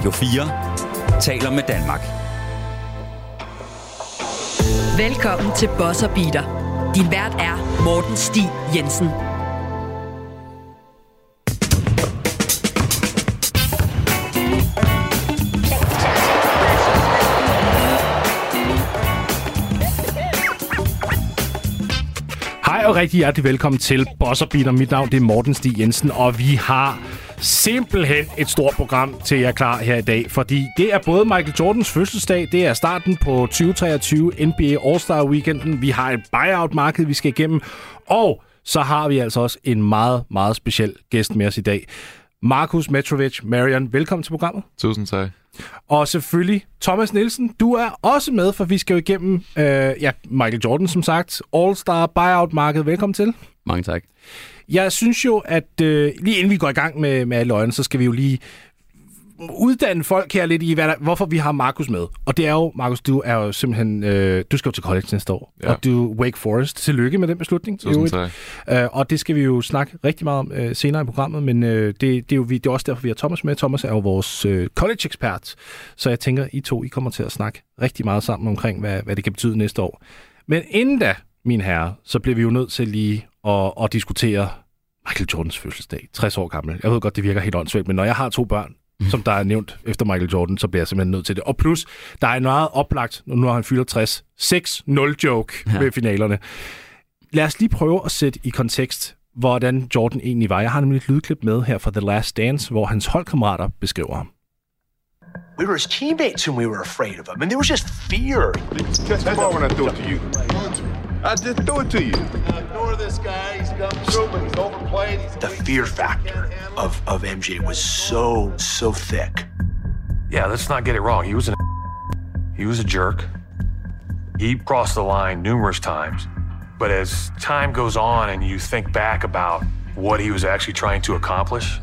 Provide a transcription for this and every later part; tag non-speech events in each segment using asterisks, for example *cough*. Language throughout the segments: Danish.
Radio 4 taler med Danmark. Velkommen til Bosser Beater. Din vært er Morten Stig Jensen. Hej og rigtig hjertelig velkommen til Bosser Beater. Mit navn det er Morten Stig Jensen, og vi har simpelthen et stort program til jer klar her i dag, fordi det er både Michael Jordans fødselsdag, det er starten på 2023 NBA All-Star Weekenden, vi har et buyout-marked, vi skal igennem, og så har vi altså også en meget, meget speciel gæst med os i dag. Markus Metrovic, Marion, velkommen til programmet. Tusind tak. Og selvfølgelig Thomas Nielsen, du er også med, for vi skal jo igennem øh, ja, Michael Jordan, som sagt. All-Star Buyout-marked. Velkommen til. Mange tak. Jeg synes jo, at øh, lige inden vi går i gang med, med alle øjne, så skal vi jo lige uddanne folk her lidt i, hvad der, hvorfor vi har Markus med. Og det er jo, Markus, du er jo simpelthen, øh, du skal jo til college næste år, Ja. og du Wake Forest. Tillykke med den beslutning. Tusind tak. Øh, og det skal vi jo snakke rigtig meget om øh, senere i programmet, men øh, det, det, er jo, vi- det er også derfor, vi har Thomas med. Thomas er jo vores øh, college-ekspert, så jeg tænker, I to I kommer til at snakke rigtig meget sammen omkring, hvad, hvad det kan betyde næste år. Men inden da, mine herrer, så bliver vi jo nødt til lige at, at diskutere Michael Jordans fødselsdag, 60 år gammel. Jeg ved godt, det virker helt åndssvagt, men når jeg har to børn, som der er nævnt efter Michael Jordan, så bliver jeg simpelthen nødt til det. Og plus, der er en meget oplagt, nu har han fyldt 60, 6-0 joke ja. ved finalerne. Lad os lige prøve at sætte i kontekst, hvordan Jordan egentlig var. Jeg har nemlig et lydklip med her fra The Last Dance, hvor hans holdkammerater beskriver ham. We were his teammates and we were afraid of him. And there was just fear. Catch the ball when I throw it to you. I just threw it to you. Ignore this guy. He's overplayed. He's The fear factor of, of MJ was so, so thick. Yeah, let's not get it wrong. He was an *laughs* he was a jerk. He crossed the line numerous times. But as time goes on and you think back about what he was actually trying to accomplish,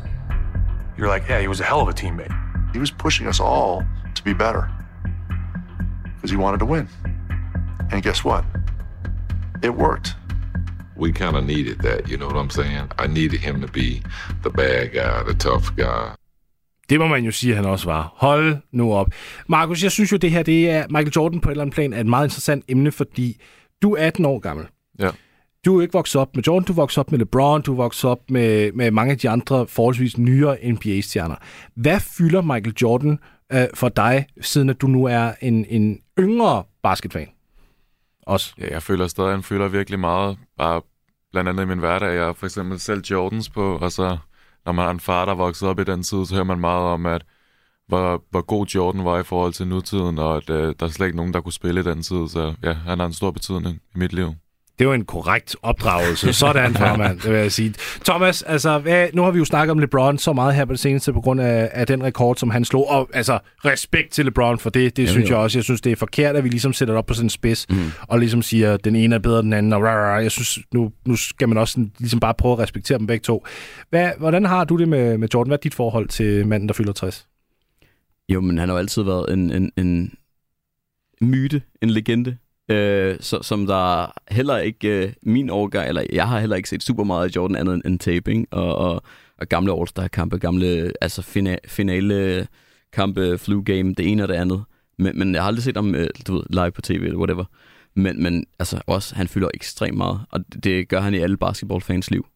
you're like, yeah, he was a hell of a teammate. He was pushing us all to be better because he wanted to win. And guess what? It worked. We kind of needed that, you know what I'm saying? I needed him to be the bad guy, the tough guy. Det må man jo sige, at han også var. Hold nu op. Markus, jeg synes jo, det her det er Michael Jordan på et eller andet plan er et meget interessant emne, fordi du er 18 år gammel. Ja. Du er ikke vokset op med Jordan, du er vokset op med LeBron, du er vokset op med, med mange af de andre forholdsvis nyere NBA-stjerner. Hvad fylder Michael Jordan øh, for dig, siden at du nu er en, en yngre basketfan? Også. ja, jeg føler stadig, at han fylder virkelig meget. Bare blandt andet i min hverdag. Jeg har for eksempel selv Jordans på, og så når man har en far, der er vokset op i den tid, så hører man meget om, at hvor, hvor god Jordan var i forhold til nutiden, og at øh, der er slet ikke nogen, der kunne spille i den tid. Så ja, han har en stor betydning i mit liv. Det var en korrekt opdragelse. Sådan, *laughs* farmand, det vil jeg sige. Thomas, altså, hvad, nu har vi jo snakket om LeBron så meget her på det seneste, på grund af, af den rekord, som han slog. Og altså, respekt til LeBron for det, det Jamen, synes jo. jeg også. Jeg synes, det er forkert, at vi ligesom sætter det op på sådan en spids, mm. og ligesom siger, den ene er bedre end den anden, og rah, rah. jeg synes, nu, nu skal man også sådan, ligesom bare prøve at respektere dem begge to. Hvad, hvordan har du det med, med Jordan? Hvad er dit forhold til manden, der fylder 60? Jo, men han har jo altid været en, en, en myte, en legende, øh, så, som der heller ikke, øh, min årgang, eller jeg har heller ikke set super meget af Jordan andet end, end taping og, og, og gamle All-Star-kampe, gamle altså fina, finale kampe, flu game, det ene og det andet. Men, men jeg har aldrig set ham, øh, du ved, live på tv eller whatever. Men, men altså også, han fylder ekstremt meget, og det, det gør han i alle basketballfans liv.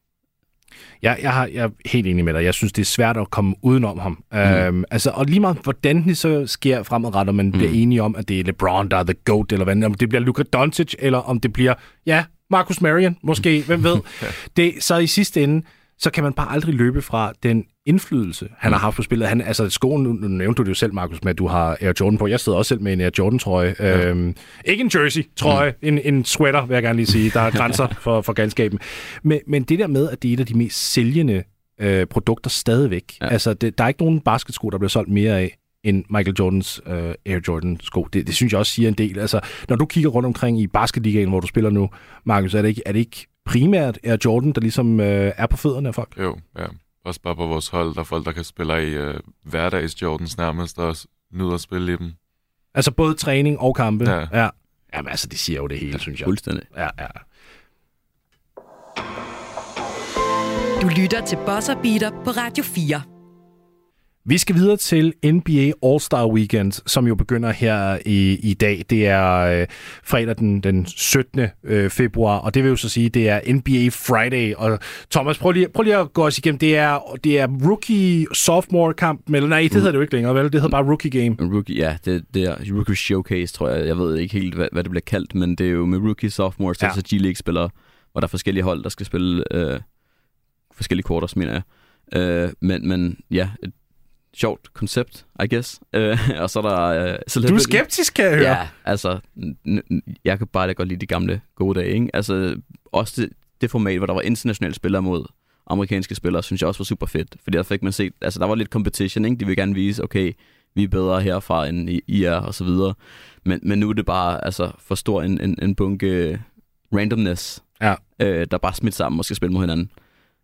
Jeg, jeg, har, jeg er helt enig med dig. Jeg synes, det er svært at komme udenom ham. Mm. Øhm, altså, og lige meget, hvordan det så sker fremadrettet, og man mm. bliver enige om, at det er LeBron, der er the GOAT, eller hvad, om det bliver Luka Doncic, eller om det bliver, ja, Marcus Marion, måske, hvem ved. *laughs* det, så i sidste ende, så kan man bare aldrig løbe fra den indflydelse, han har haft på spillet. Han, altså skoen, nu, nu nævnte du det jo selv, Markus, med at du har Air Jordan på. Jeg sidder også selv med en Air Jordan-trøje. Ja. Øhm, ikke en jersey-trøje, mm. en, en sweater, vil jeg gerne lige sige. Der er *laughs* grænser for, for galskaben. Men, men det der med, at det er et af de mest sælgende øh, produkter stadigvæk. Ja. Altså, det, der er ikke nogen basketsko, der bliver solgt mere af end Michael Jordans øh, Air Jordan sko. Det, det synes jeg også siger en del. Altså, når du kigger rundt omkring i basketligaen, hvor du spiller nu, Markus, er det ikke, er det ikke primært Air Jordan, der ligesom øh, er på fødderne af folk? Jo, ja. Også bare på vores hold, der er folk, der kan spille i øh, hverdags Jordans nærmest, og også nyder at spille i dem. Altså både træning og kampe? Ja. ja. Jamen altså, det siger jo det hele, synes jeg. Fuldstændig. Ja, ja. Du lytter til Bosser Beater på Radio 4. Vi skal videre til NBA All-Star Weekend, som jo begynder her i, i dag. Det er øh, fredag den, den 17. Øh, februar, og det vil jo så sige, det er NBA Friday. Og Thomas, prøv lige, prøv lige at gå os igennem. Det er, det er rookie-sophomore-kamp, eller nej, det hedder det jo ikke længere, vel? Det hedder bare Rookie Game. Rookie, ja, det, det er Rookie Showcase, tror jeg. Jeg ved ikke helt, hvad, hvad det bliver kaldt, men det er jo med rookie, sophomore, ja. altså G-League-spillere, hvor der er forskellige hold, der skal spille øh, forskellige quarters, mener jeg. Øh, men, men ja, et sjovt koncept, I guess. *laughs* Øh, og så er der... Øh, så du er skeptisk, kan jeg høre. Ja, altså, jeg kan bare da godt lide de gamle gode dage, ikke? Altså, også det, det format, hvor der var internationale spillere mod amerikanske spillere, synes jeg også var super fedt. Fordi der fik man set, altså der var lidt competition, ikke? De vil gerne vise, okay, vi er bedre herfra, end I, I er, og så videre. Men, men nu er det bare altså, for stor en, en, en bunke randomness, ja. øh, der bare smidt sammen og skal spille mod hinanden.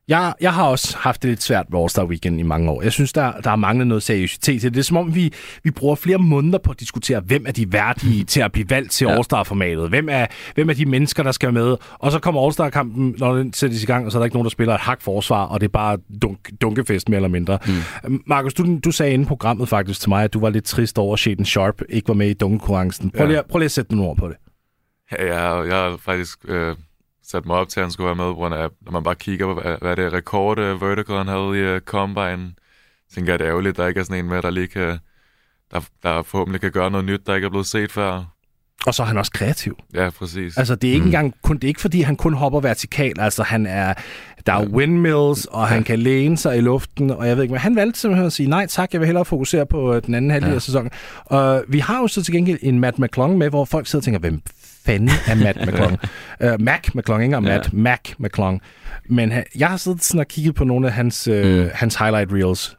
Jeg, jeg har også haft det lidt svært med All-Star Weekend i mange år. Jeg synes, der, der er manglet noget seriøsitet til det. Det er som om, vi, vi bruger flere måneder på at diskutere, hvem er de værdige *laughs* til at blive valgt til ja. All-Star-formatet. Hvem er, hvem er de mennesker, der skal med? Og så kommer All-Star-kampen, når den sættes i gang, og så er der ikke nogen, der spiller et hak forsvar, og det er bare dunk, dunkefest mere eller mindre. Mm. Markus, du, du sagde inden programmet faktisk til mig, at du var lidt trist over, at Shaden Sharp ikke var med i dunkekonkurrencen. Prøv, ja. lige, prøv lige at sætte nogle ord på det. Ja, jeg, jeg har faktisk... Øh sat mig op til, at han skulle være med, på grund af, når man bare kigger på, hvad, hvad det rekord uh, vertical, han havde i uh, Combine, tænker jeg, det er ærgerligt, der ikke er sådan en med, der lige kan, der, der forhåbentlig kan gøre noget nyt, der ikke er blevet set før. Og så er han også kreativ. Ja, præcis. Altså, det er ikke mm. engang kun, det er ikke fordi, han kun hopper vertikalt. Altså, han er, der er ja. windmills, og ja. han kan læne sig i luften, og jeg ved ikke, men han valgte simpelthen at sige, nej tak, jeg vil hellere fokusere på øh, den anden halvdel ja. af sæsonen. Og vi har jo så til gengæld en Matt McClung med, hvor folk sidder og tænker, hvem fanden er Matt *laughs* McClung? uh, Mac McClung, ikke Matt, ja. Mac McClung. Men han, jeg har siddet sådan og kigget på nogle af hans, uh, mm. hans highlight reels.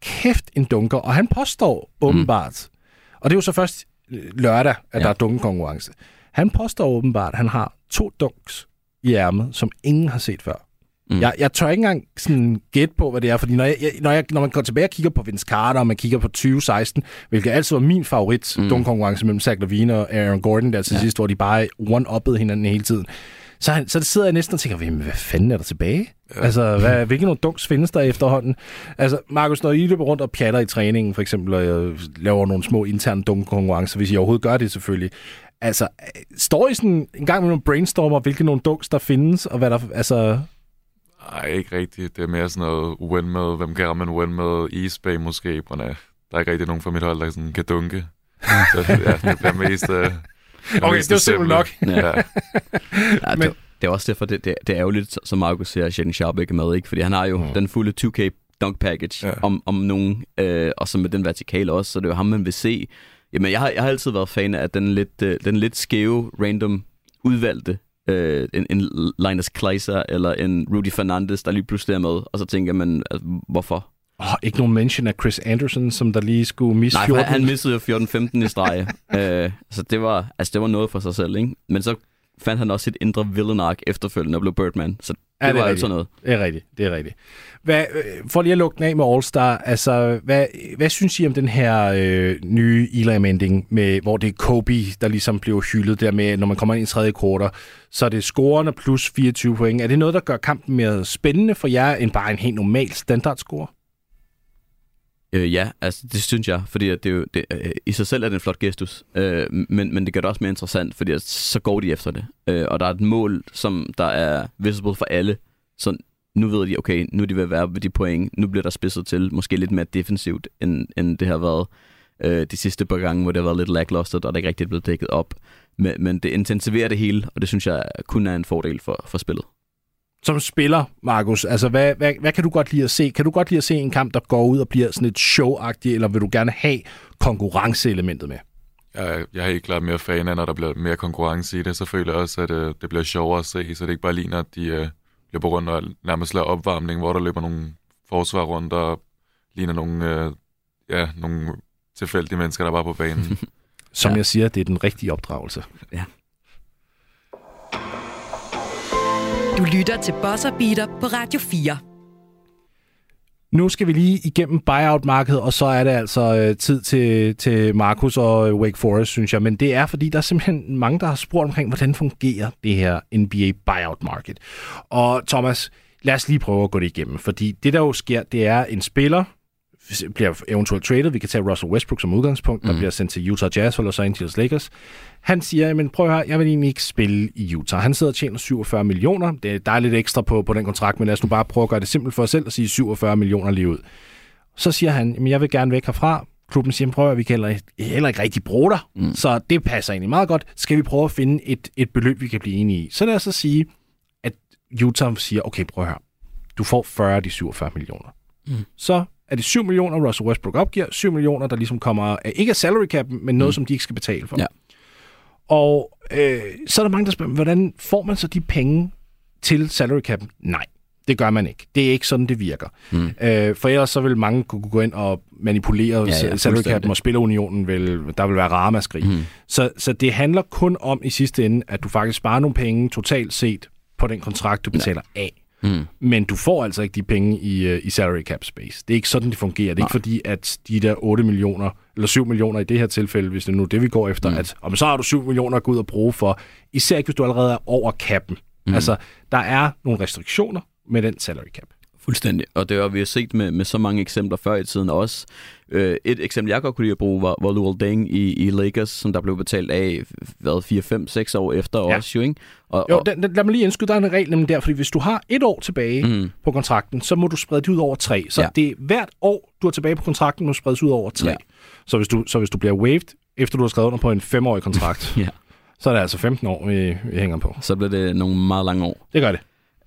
Kæft en dunker, og han påstår åbenbart, mm. og det er jo så først lørdag, at ja. der er dunkekonkurrence. Han påstår åbenbart, at han har to dunks i ærmet, som ingen har set før. Mm. Jeg, jeg tør ikke engang sådan gætte på, hvad det er, fordi når, jeg, når, jeg, når man går tilbage og kigger på Vince Carter, og man kigger på 2016, hvilket altid var min favorit mm. dunkonkurrence mellem Zach Lavine og Aaron Gordon der til ja. sidst, hvor de bare one-uppede hinanden hele tiden. Så, så sidder jeg næsten og tænker, hvad fanden er der tilbage? Ja. Altså, *laughs* hvad, hvilke nogle dunks findes der efterhånden? Altså, Markus, når I løber rundt og pjatter i træningen, for eksempel, og jeg laver nogle små interne dunkkonkurrencer, hvis I overhovedet gør det selvfølgelig, altså, står I sådan en gang med nogle brainstormer, hvilke nogle dunks der findes, og hvad der, altså, Nej, ikke rigtigt. Det er mere sådan noget windmill. Hvem kan ramme en windmill? East Bay måske. På, der er ikke rigtig nogen fra mit hold, der sådan kan dunke. så ja, det bliver mest... Uh, *laughs* okay, mest det var simpelthen nok. Ja. ja. *laughs* ja Men, det, det er også derfor, det, det, det er ærgerligt, som Markus siger, at Shaden Sharp ikke er med, ikke? Fordi han har jo mm. den fulde 2K dunk package ja. om, om nogen, øh, og så med den vertikale også, så det er jo ham, man vil se. Jamen, jeg har, jeg har altid været fan af den lidt, øh, den lidt skæve, random udvalgte øh, en, en Linus Kleiser eller en Rudy Fernandez, der lige pludselig er med, og så tænker man, altså, hvorfor? Oh, ikke nogen mention af Chris Anderson, som der lige skulle misse Nej, 14. han missede jo 14-15 i streg. *laughs* øh, så det var, altså, det var noget for sig selv, ikke? Men så fandt han også sit indre villain arc efterfølgende og blev Birdman. Så ja, det var altså noget. Det er rigtigt, det er rigtigt. Hvad, øh, for lige at lukke den af med All-Star, altså, hvad, hvad synes I om den her øh, nye Eli med, hvor det er Kobe, der ligesom bliver hyldet der med, når man kommer ind i tredje kvartal, så er det scorerne plus 24 point. Er det noget, der gør kampen mere spændende for jer, end bare en helt normal standardscore? Øh, ja, altså det synes jeg, fordi at det jo, det, øh, i sig selv er det en flot gestus, øh, men, men det gør det også mere interessant, fordi at så går de efter det. Øh, og der er et mål, som der er visible for alle, så nu ved de, okay, nu er de ved at være ved de point, nu bliver der spidset til, måske lidt mere defensivt, end, end det har været øh, de sidste par gange, hvor det har været lidt lackluster, og der er ikke rigtig blevet dækket op. Men, men det intensiverer det hele, og det synes jeg kun er en fordel for, for spillet som spiller, Markus, altså hvad, hvad, hvad kan du godt lide at se? Kan du godt lide at se en kamp, der går ud og bliver sådan et showagtigt, eller vil du gerne have konkurrenceelementet med? Jeg, jeg er helt klart mere fan af, når der bliver mere konkurrence i det. Så føler jeg også, at uh, det bliver sjovere at se, så det ikke bare ligner, at de uh, løber rundt og nærmest laver opvarmning, hvor der løber nogle forsvar rundt og ligner nogle, uh, ja, nogle tilfældige mennesker, der var på banen. *laughs* Som ja. jeg siger, det er den rigtige opdragelse. Ja. Du lytter til Bosser Beater på Radio 4. Nu skal vi lige igennem buyout-markedet, og så er det altså øh, tid til, til Markus og øh, Wake Forest, synes jeg. Men det er, fordi der er simpelthen mange, der har spurgt omkring, hvordan fungerer det her NBA buyout-market. Og Thomas, lad os lige prøve at gå det igennem. Fordi det, der jo sker, det er en spiller bliver eventuelt traded. Vi kan tage Russell Westbrook som udgangspunkt, der Mm. bliver sendt til Utah Jazz og Los Angeles Lakers. Han siger, men prøv at høre, jeg vil egentlig ikke spille i Utah. Han sidder og tjener 47 millioner. Det, der er lidt ekstra på, på den kontrakt, men lad os nu bare prøve at gøre det simpelt for os selv og sige 47 millioner lige ud. Så siger han, men jeg vil gerne væk herfra. Klubben siger, prøv at vi kan heller, heller ikke rigtig bruge dig, mm. så det passer egentlig meget godt. Skal vi prøve at finde et, et beløb, vi kan blive enige i? Så lad os så sige, at Utah siger, okay, prøv at høre, du får 40 af de 47 millioner. Mm. Så er det 7 millioner, Russell Westbrook opgiver. 7 millioner, der ligesom kommer, ikke af salary cap, men noget, mm. som de ikke skal betale for. Ja. Og øh, så er der mange, der spørger, hvordan får man så de penge til salary cap? Nej, det gør man ikke. Det er ikke sådan, det virker. Mm. Øh, for ellers så vil mange kunne gå ind og manipulere Ja, ja, salary fuldstændig. cap, og spillerunionen vil, der vil være ramaskrig. Mm. Så, så det handler kun om i sidste ende, at du faktisk sparer nogle penge totalt set på den kontrakt, du betaler ja. af. Mm. Men du får altså ikke de penge i, øh, i salary cap space. Det er ikke sådan, det fungerer. Det er Nej. ikke fordi, at de der 8 millioner, eller 7 millioner i det her tilfælde, hvis det er nu det, vi går efter, Mm. at om så har du 7 millioner at gå ud og bruge for, især ikke, hvis du allerede er over cappen. Mm. Mm. Altså, der er nogle restriktioner med den salary cap. Fuldstændig. Og det har vi har set med, med så mange eksempler før i tiden også. Øh, et eksempel, jeg godt kunne lide at bruge, var, var Luol Deng i, i Lakers, som der blev betalt af, hvad, 4, 5, 6 år efter Ja. også, jo, ikke? Og, Jo, og, den, lad mig lige indskyde, der er en regel nemlig der, fordi hvis du har et år tilbage Mm. på kontrakten, så må du sprede det ud over tre. Så Ja. det er hvert år, du har tilbage på kontrakten, må spredes ud over tre. Ja. Så, hvis du, så hvis du bliver waived, efter du har skrevet under på en femårig kontrakt, *laughs* Ja. så er det altså 15 år, vi, vi hænger på. så blev det nogle meget lange år. Det gør det.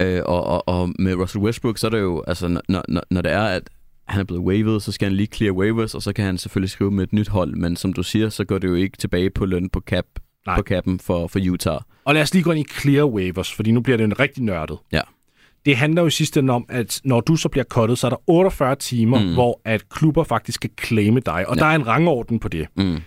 Øh, og, og, og med Russell Westbrook, så er det jo, altså, når, når, når det er, at han er blevet waived, så skal han lige clear waivers, og så kan han selvfølgelig skrive med et nyt hold, men som du siger, så går det jo ikke tilbage på løn på cap Nej. på cappen for, for Utah. Og lad os lige gå ind i clear waivers, fordi nu bliver det en rigtig nørdet. Ja. Det handler jo i sidste ende om, at når du så bliver cuttet, så er der 48 timer, Mm. hvor at klubber faktisk skal claime dig, og ja. der er en rangorden på det. Mm.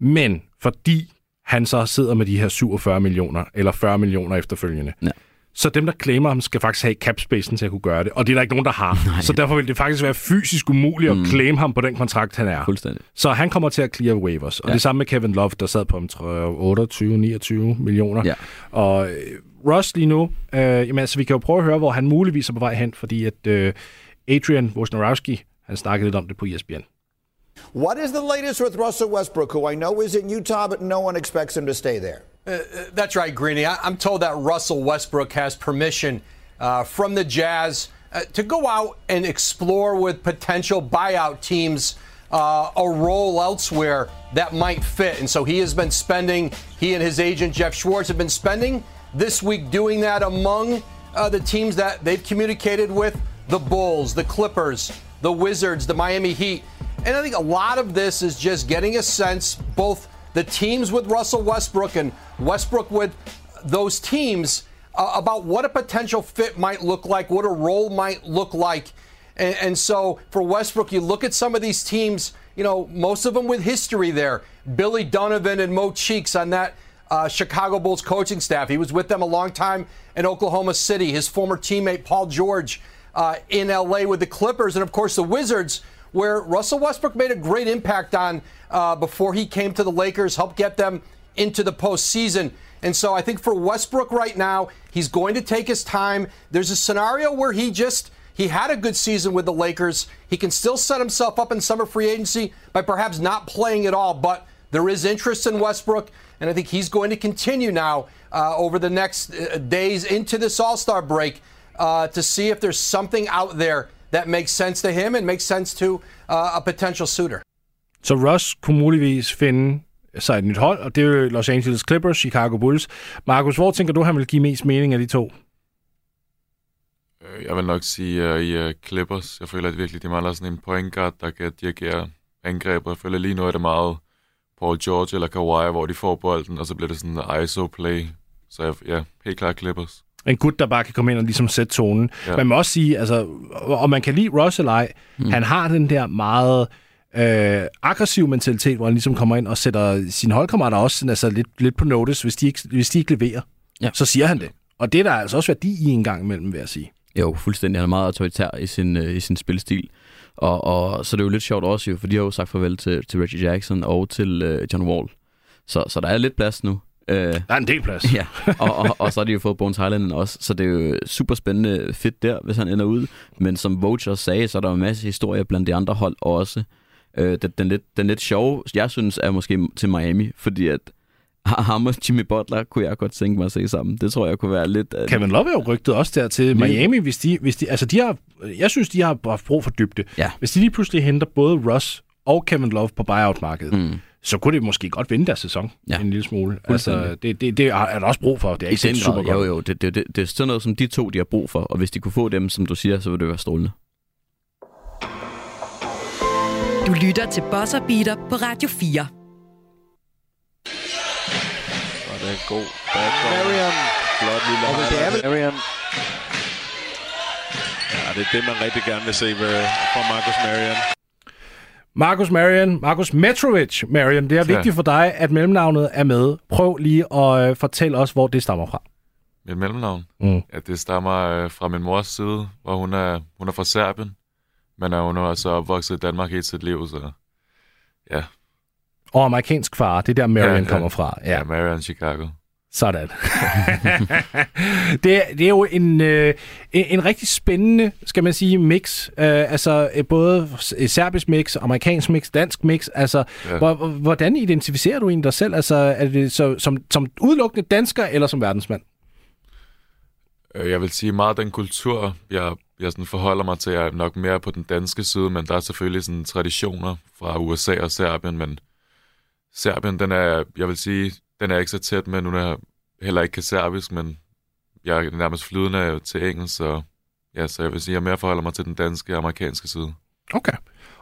Men fordi han så sidder med de her 47 millioner, eller 40 millioner efterfølgende, Ja. Så dem, der claimer ham, skal faktisk have capspacen til at kunne gøre det. Og det er der ikke nogen, der har. Nej. Så derfor vil det faktisk være fysisk umuligt Mm. at claim ham på den kontrakt, han er. Fuldstændig. Så han kommer til at clear waivers. Og Ja. det samme med Kevin Love, der sad på om 28-29 millioner. Ja. Og øh, Ross lige nu, øh, jamen, altså, vi kan jo prøve at høre, hvor han muligvis er på vej hen, fordi at øh, Adrian Wojnarowski, han snakkede lidt om det på ESPN. What is the latest with Russell Westbrook, who I know is in Utah, but no one expects him to stay there? Uh, that's right, Greeny. I, I'm told that Russell Westbrook has permission uh, from the Jazz uh, to go out and explore with potential buyout teams uh, a role elsewhere that might fit. And so he has been spending, he and his agent Jeff Schwartz have been spending this week doing that among uh, the teams that they've communicated with the Bulls, the Clippers, the Wizards, the Miami Heat. And I think a lot of this is just getting a sense, both the teams with Russell Westbrook and Westbrook with those teams, uh, about what a potential fit might look like, what a role might look like. And, and so for Westbrook, you look at some of these teams, you know, most of them with history there. Billy Donovan and Mo Cheeks on that uh, Chicago Bulls coaching staff. He was with them a long time in Oklahoma City. His former teammate Paul George uh, in LA with the Clippers, and of course the Wizards, where Russell Westbrook made a great impact on uh, before he came to the Lakers, helped get them into the postseason. And so I think for Westbrook right now, he's going to take his time. There's a scenario where he just he had a good season with the Lakers. He can still set himself up in summer free agency by perhaps not playing at all, but there is interest in Westbrook, and I think he's going to continue now uh, over the next uh, days into this All Star break uh, to see if there's something out there that makes sense to him and makes sense to uh, a potential suitor. Så Russ kunne muligvis finde sig et nyt hold, og det er Los Angeles Clippers, Chicago Bulls. Markus, hvor tænker du, han vil give mest mening af de to? Øh, Jeg vil nok sige uh, i uh, Clippers. Jeg føler at virkelig, de mangler sådan en point guard, der kan dirigere angrebet. Jeg føler lige nu er det meget Paul George eller Kawhi, hvor de får bolden, og så bliver det sådan en ISO-play. Så jeg, ja, helt klart Clippers. En gut, der bare kan komme ind og ligesom sætte tonen. Ja. Man må også sige, altså, og man kan lide Russ eller ej, mm. han har den der meget øh, aggressiv mentalitet, hvor han ligesom kommer ind og sætter sine holdkammerater også altså, lidt, lidt på notice, hvis de ikke, hvis de ikke leverer. Ja. Så siger han det. Og det er der altså også værdi i en gang imellem, vil jeg sige. Jo, fuldstændig. Han er meget autoritær i sin, øh, i sin spilstil. Og, og så er det jo lidt sjovt også jo, for de har jo sagt farvel til, til Reggie Jackson og til øh, John Wall. Så, så der er lidt plads nu Øh, der er en del plads. *laughs* ja, og, og, og så har de jo fået Bones Highland også, så det er jo super spændende fedt der, hvis han ender ud. Men som også sagde, så er der jo en masse historier blandt de andre hold også. Øh, den, den, lidt, den lidt sjove, jeg synes, er måske til Miami, fordi at ham og Jimmy Butler kunne jeg godt tænke mig at se sammen. Det tror jeg kunne være lidt... Uh... Kevin Love er jo rygtet også der til Miami, hvis de, hvis de, altså de har, jeg synes, de har haft brug for dybde. Ja. Hvis de lige pludselig henter både Russ og Kevin Love på buyout-markedet, mm. Så kunne det måske godt vinde deres sæson ja. en lille smule. Altså, det, det, det er der også brug for. Det er ikke super godt. Jo, jo, det, det, det, det er sådan noget, som de to de har brug for, og hvis de kunne få dem, som du siger, så ville det være strålende. Du lytter til Bosser Beater på Radio 4. Og det er en god. Marion. Flot lille og det er Marion. Ja, det er det, man rigtig gerne vil se fra Marcus Marion. Marcus Marion, Marcus Metrovic Marion. Det er vigtigt ja. for dig, at mellemnavnet er med. Prøv lige at uh, fortælle os, hvor det stammer fra. Mit mellemnavn? Mm. Ja, det stammer uh, fra min mors side, hvor hun er, hun er fra Serbien. Men er hun er også opvokset i Danmark hele sit liv, så ja. Og amerikansk far, det er der Marion ja, ja. kommer fra. Ja, ja Marion Chicago. Sådan. *laughs* det, det er jo en, øh, en, rigtig spændende, skal man sige, mix. Øh, altså både serbisk mix, amerikansk mix, dansk mix. Altså, ja. hvor, hvordan identificerer du en dig selv? Altså, er det så, som, som udelukkende dansker eller som verdensmand? Jeg vil sige meget den kultur, jeg, jeg sådan forholder mig til, er nok mere på den danske side, men der er selvfølgelig sådan traditioner fra USA og Serbien, men Serbien, den er, jeg vil sige, den er ikke så tæt med, nu er jeg heller ikke kan serbisk, men jeg er nærmest flydende til engelsk, så, ja, så jeg vil sige, at jeg mere forholder mig til den danske og amerikanske side. Okay.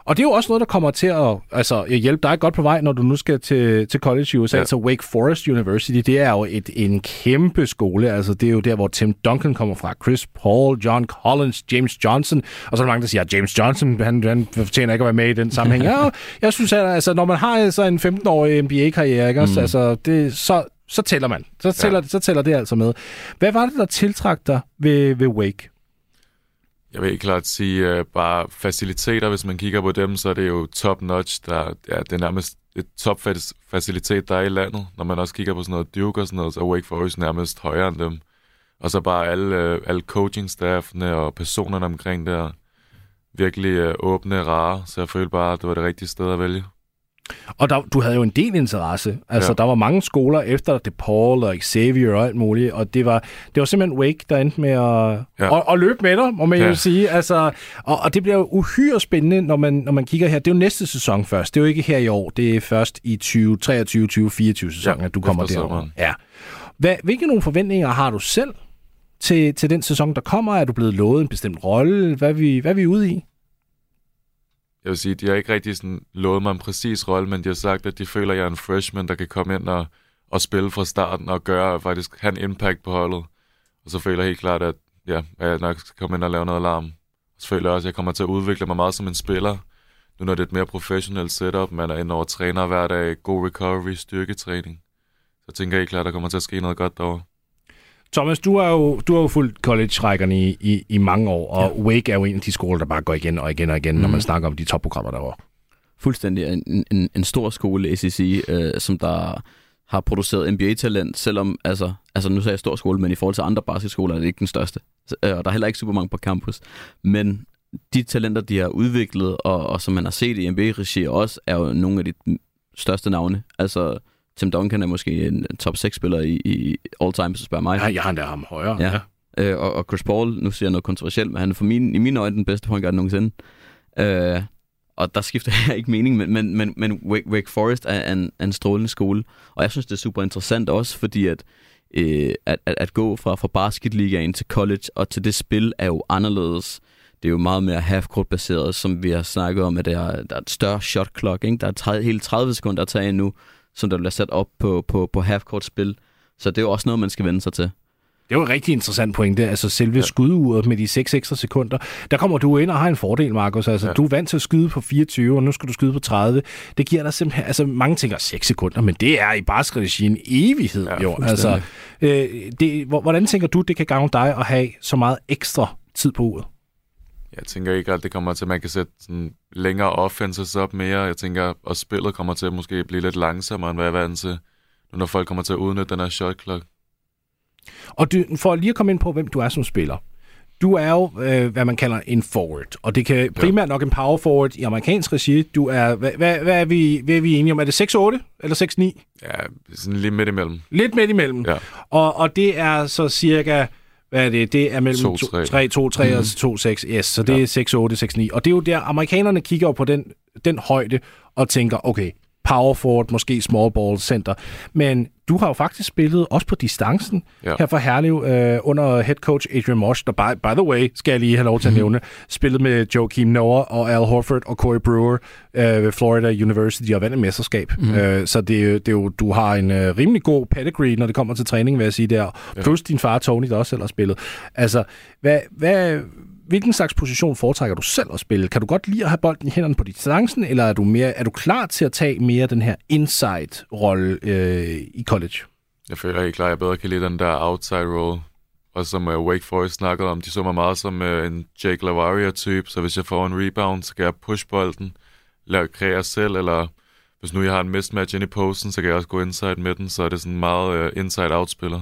Og det er jo også noget, der kommer til at altså, hjælpe dig godt på vej, når du nu skal til, til college i USA. Ja. Så Wake Forest University, det er jo et, en kæmpe skole. Altså, det er jo der, hvor Tim Duncan kommer fra. Chris Paul, John Collins, James Johnson. Og så er der mange, der siger, at James Johnson, han, han fortjener ikke at være med i den sammenhæng. ja, jeg synes, at altså, når man har altså, en 15-årig NBA-karriere, ikke, mm. altså, det, så, så tæller man. Så tæller, ja. så tæller det altså med. Hvad var det, der tiltrak dig ved, ved Wake? Jeg vil ikke klart sige uh, bare faciliteter. Hvis man kigger på dem, så er det jo top-notch. Der, ja, det er nærmest et top-facilitet, der er i landet. Når man også kigger på sådan noget Duke og sådan noget, så er Wake Forest nærmest højere end dem. Og så bare alle, uh, alle coaching-staffene og personerne omkring der virkelig uh, åbne, rare. Så jeg følte bare, at det var det rigtige sted at vælge. Og der, du havde jo en del interesse. Altså, ja. der var mange skoler efter DePaul og Xavier og alt muligt, og det var, det var simpelthen Wake, der endte med at, ja. at, at løbe med dig, må man ja. jo sige. Altså, og, og det bliver jo uhyre spændende, når man, når man kigger her. Det er jo næste sæson først. Det er jo ikke her i år. Det er først i 2023-2024 sæsonen, ja, at du kommer derover. Ja. Hvad, hvilke nogle forventninger har du selv til, til den sæson, der kommer? Er du blevet lovet en bestemt rolle? Hvad er vi, hvad er vi ude i? Jeg vil sige, de har ikke rigtig sådan lovet mig en præcis rolle, men de har sagt, at de føler, at jeg er en freshman, der kan komme ind og, og spille fra starten og gøre faktisk have en impact på holdet. Og så føler jeg helt klart, at, ja, at jeg nok skal komme ind og lave noget alarm. Og så føler jeg også, at jeg kommer til at udvikle mig meget som en spiller. Nu når det er et mere professionelt setup, man er inde over træner hver dag, god recovery, styrketræning. Så jeg tænker helt klart, at der kommer til at ske noget godt derovre. Thomas, du har jo, du har jo fulgt college-rækkerne i, i, i mange år, og ja. Wake er jo en af de skoler, der bare går igen og igen og igen, mm. når man mhm. snakker om de topprogrammer derovre. Fuldstændig. En, en, en stor skole, ACC, øh, som der har produceret NBA-talent, selvom, altså, altså nu sagde jeg stor skole, men i forhold til andre basketskoler er det ikke den største. Øh, og der er heller ikke super mange på campus. Men de talenter, de har udviklet, og, og som man har set i NBA-regi også, er jo nogle af de største navne. Altså, Tim Duncan er måske en top 6-spiller i, i all time, så spørger mig. Ja, jeg har endda ham højere. Ja. ja. Øh, og, og Chris Paul, nu siger jeg noget kontroversielt, men han er for min, i mine øjne den bedste point guard nogensinde. Øh, og der skifter *laughs* jeg ikke mening, men, men, men, men Wake, Wake Forest er en, en strålende skole. Og jeg synes, det er super interessant også, fordi at, øh, at, at, at gå fra, fra basketligaen til college og til det spil er jo anderledes. Det er jo meget mere half-court baseret, som vi har snakket om, at der er, der er et større shot clock. Ikke? Der er 30, hele 30 sekunder at tage nu som der bliver sat op på, på, på half-court-spil. Så det er jo også noget, man skal vende sig til. Det er jo en rigtig interessant pointe. Altså selve ja. skuduret med de 6 ekstra sekunder. Der kommer du ind og har en fordel, Markus. Altså, ja. Du er vant til at skyde på 24, og nu skal du skyde på 30. Det giver dig simpelthen... Altså, mange tænker 6 sekunder, men det er i basketball en evighed. Ja, jo. Altså, øh, det, hvordan tænker du, det kan gavne dig at have så meget ekstra tid på uret? Jeg tænker ikke, at det kommer til, at man kan sætte sådan længere offenses op mere. Jeg tænker, at spillet kommer til at måske blive lidt langsommere, end hvad jeg er vant til. når folk kommer til at udnytte den her shot clock. Og du, for lige at komme ind på, hvem du er som spiller. Du er jo, øh, hvad man kalder en forward, og det kan primært nok en power forward i amerikansk regi. Du er, hvad, hvad, hvad, er, vi, hvad er vi enige om? Er det 6-8 eller 6-9? Ja, sådan lidt midt imellem. Lidt midt imellem. Ja. Og, og det er så cirka, hvad er det? Det er mellem 2-3. 3, 2, 3 Mhm. og 2, 6. Yes, så det er 6, 8, 6, 9. Og det er jo der, amerikanerne kigger jo på den, den højde og tænker, okay, power forward, måske small ball center. Men du har jo faktisk spillet også på distancen Ja. her for Herlev øh, under head coach Adrian Mosh, der by, by the way, skal jeg lige have lov til at nævne, spillet med Joakim Noah og Al Horford og Corey Brewer øh, ved Florida University og vandt et mesterskab. Mhm. Øh, så det, er jo- det er jo, du har en øh, rimelig god pedigree, når det kommer til træning, vil jeg sige der. Ja. Plus din far Tony, der også selv har spillet. Altså, hvad, hvad, hvilken slags position foretrækker du selv at spille? Kan du godt lide at have bolden i hænderne på distancen, eller er du, mere, er du klar til at tage mere den her inside-rolle øh, i college? Jeg føler helt klart, at jeg bedre kan lide den der outside-rolle. Og som uh, Wake Forest snakkede om, de så mig meget som uh, en Jake Lavaria-type, så hvis jeg får en rebound, så kan jeg push bolden, lave kreere selv, eller hvis nu jeg har en mismatch ind i posten, så kan jeg også gå inside med den, så er det sådan meget øh, uh, inside-out-spiller.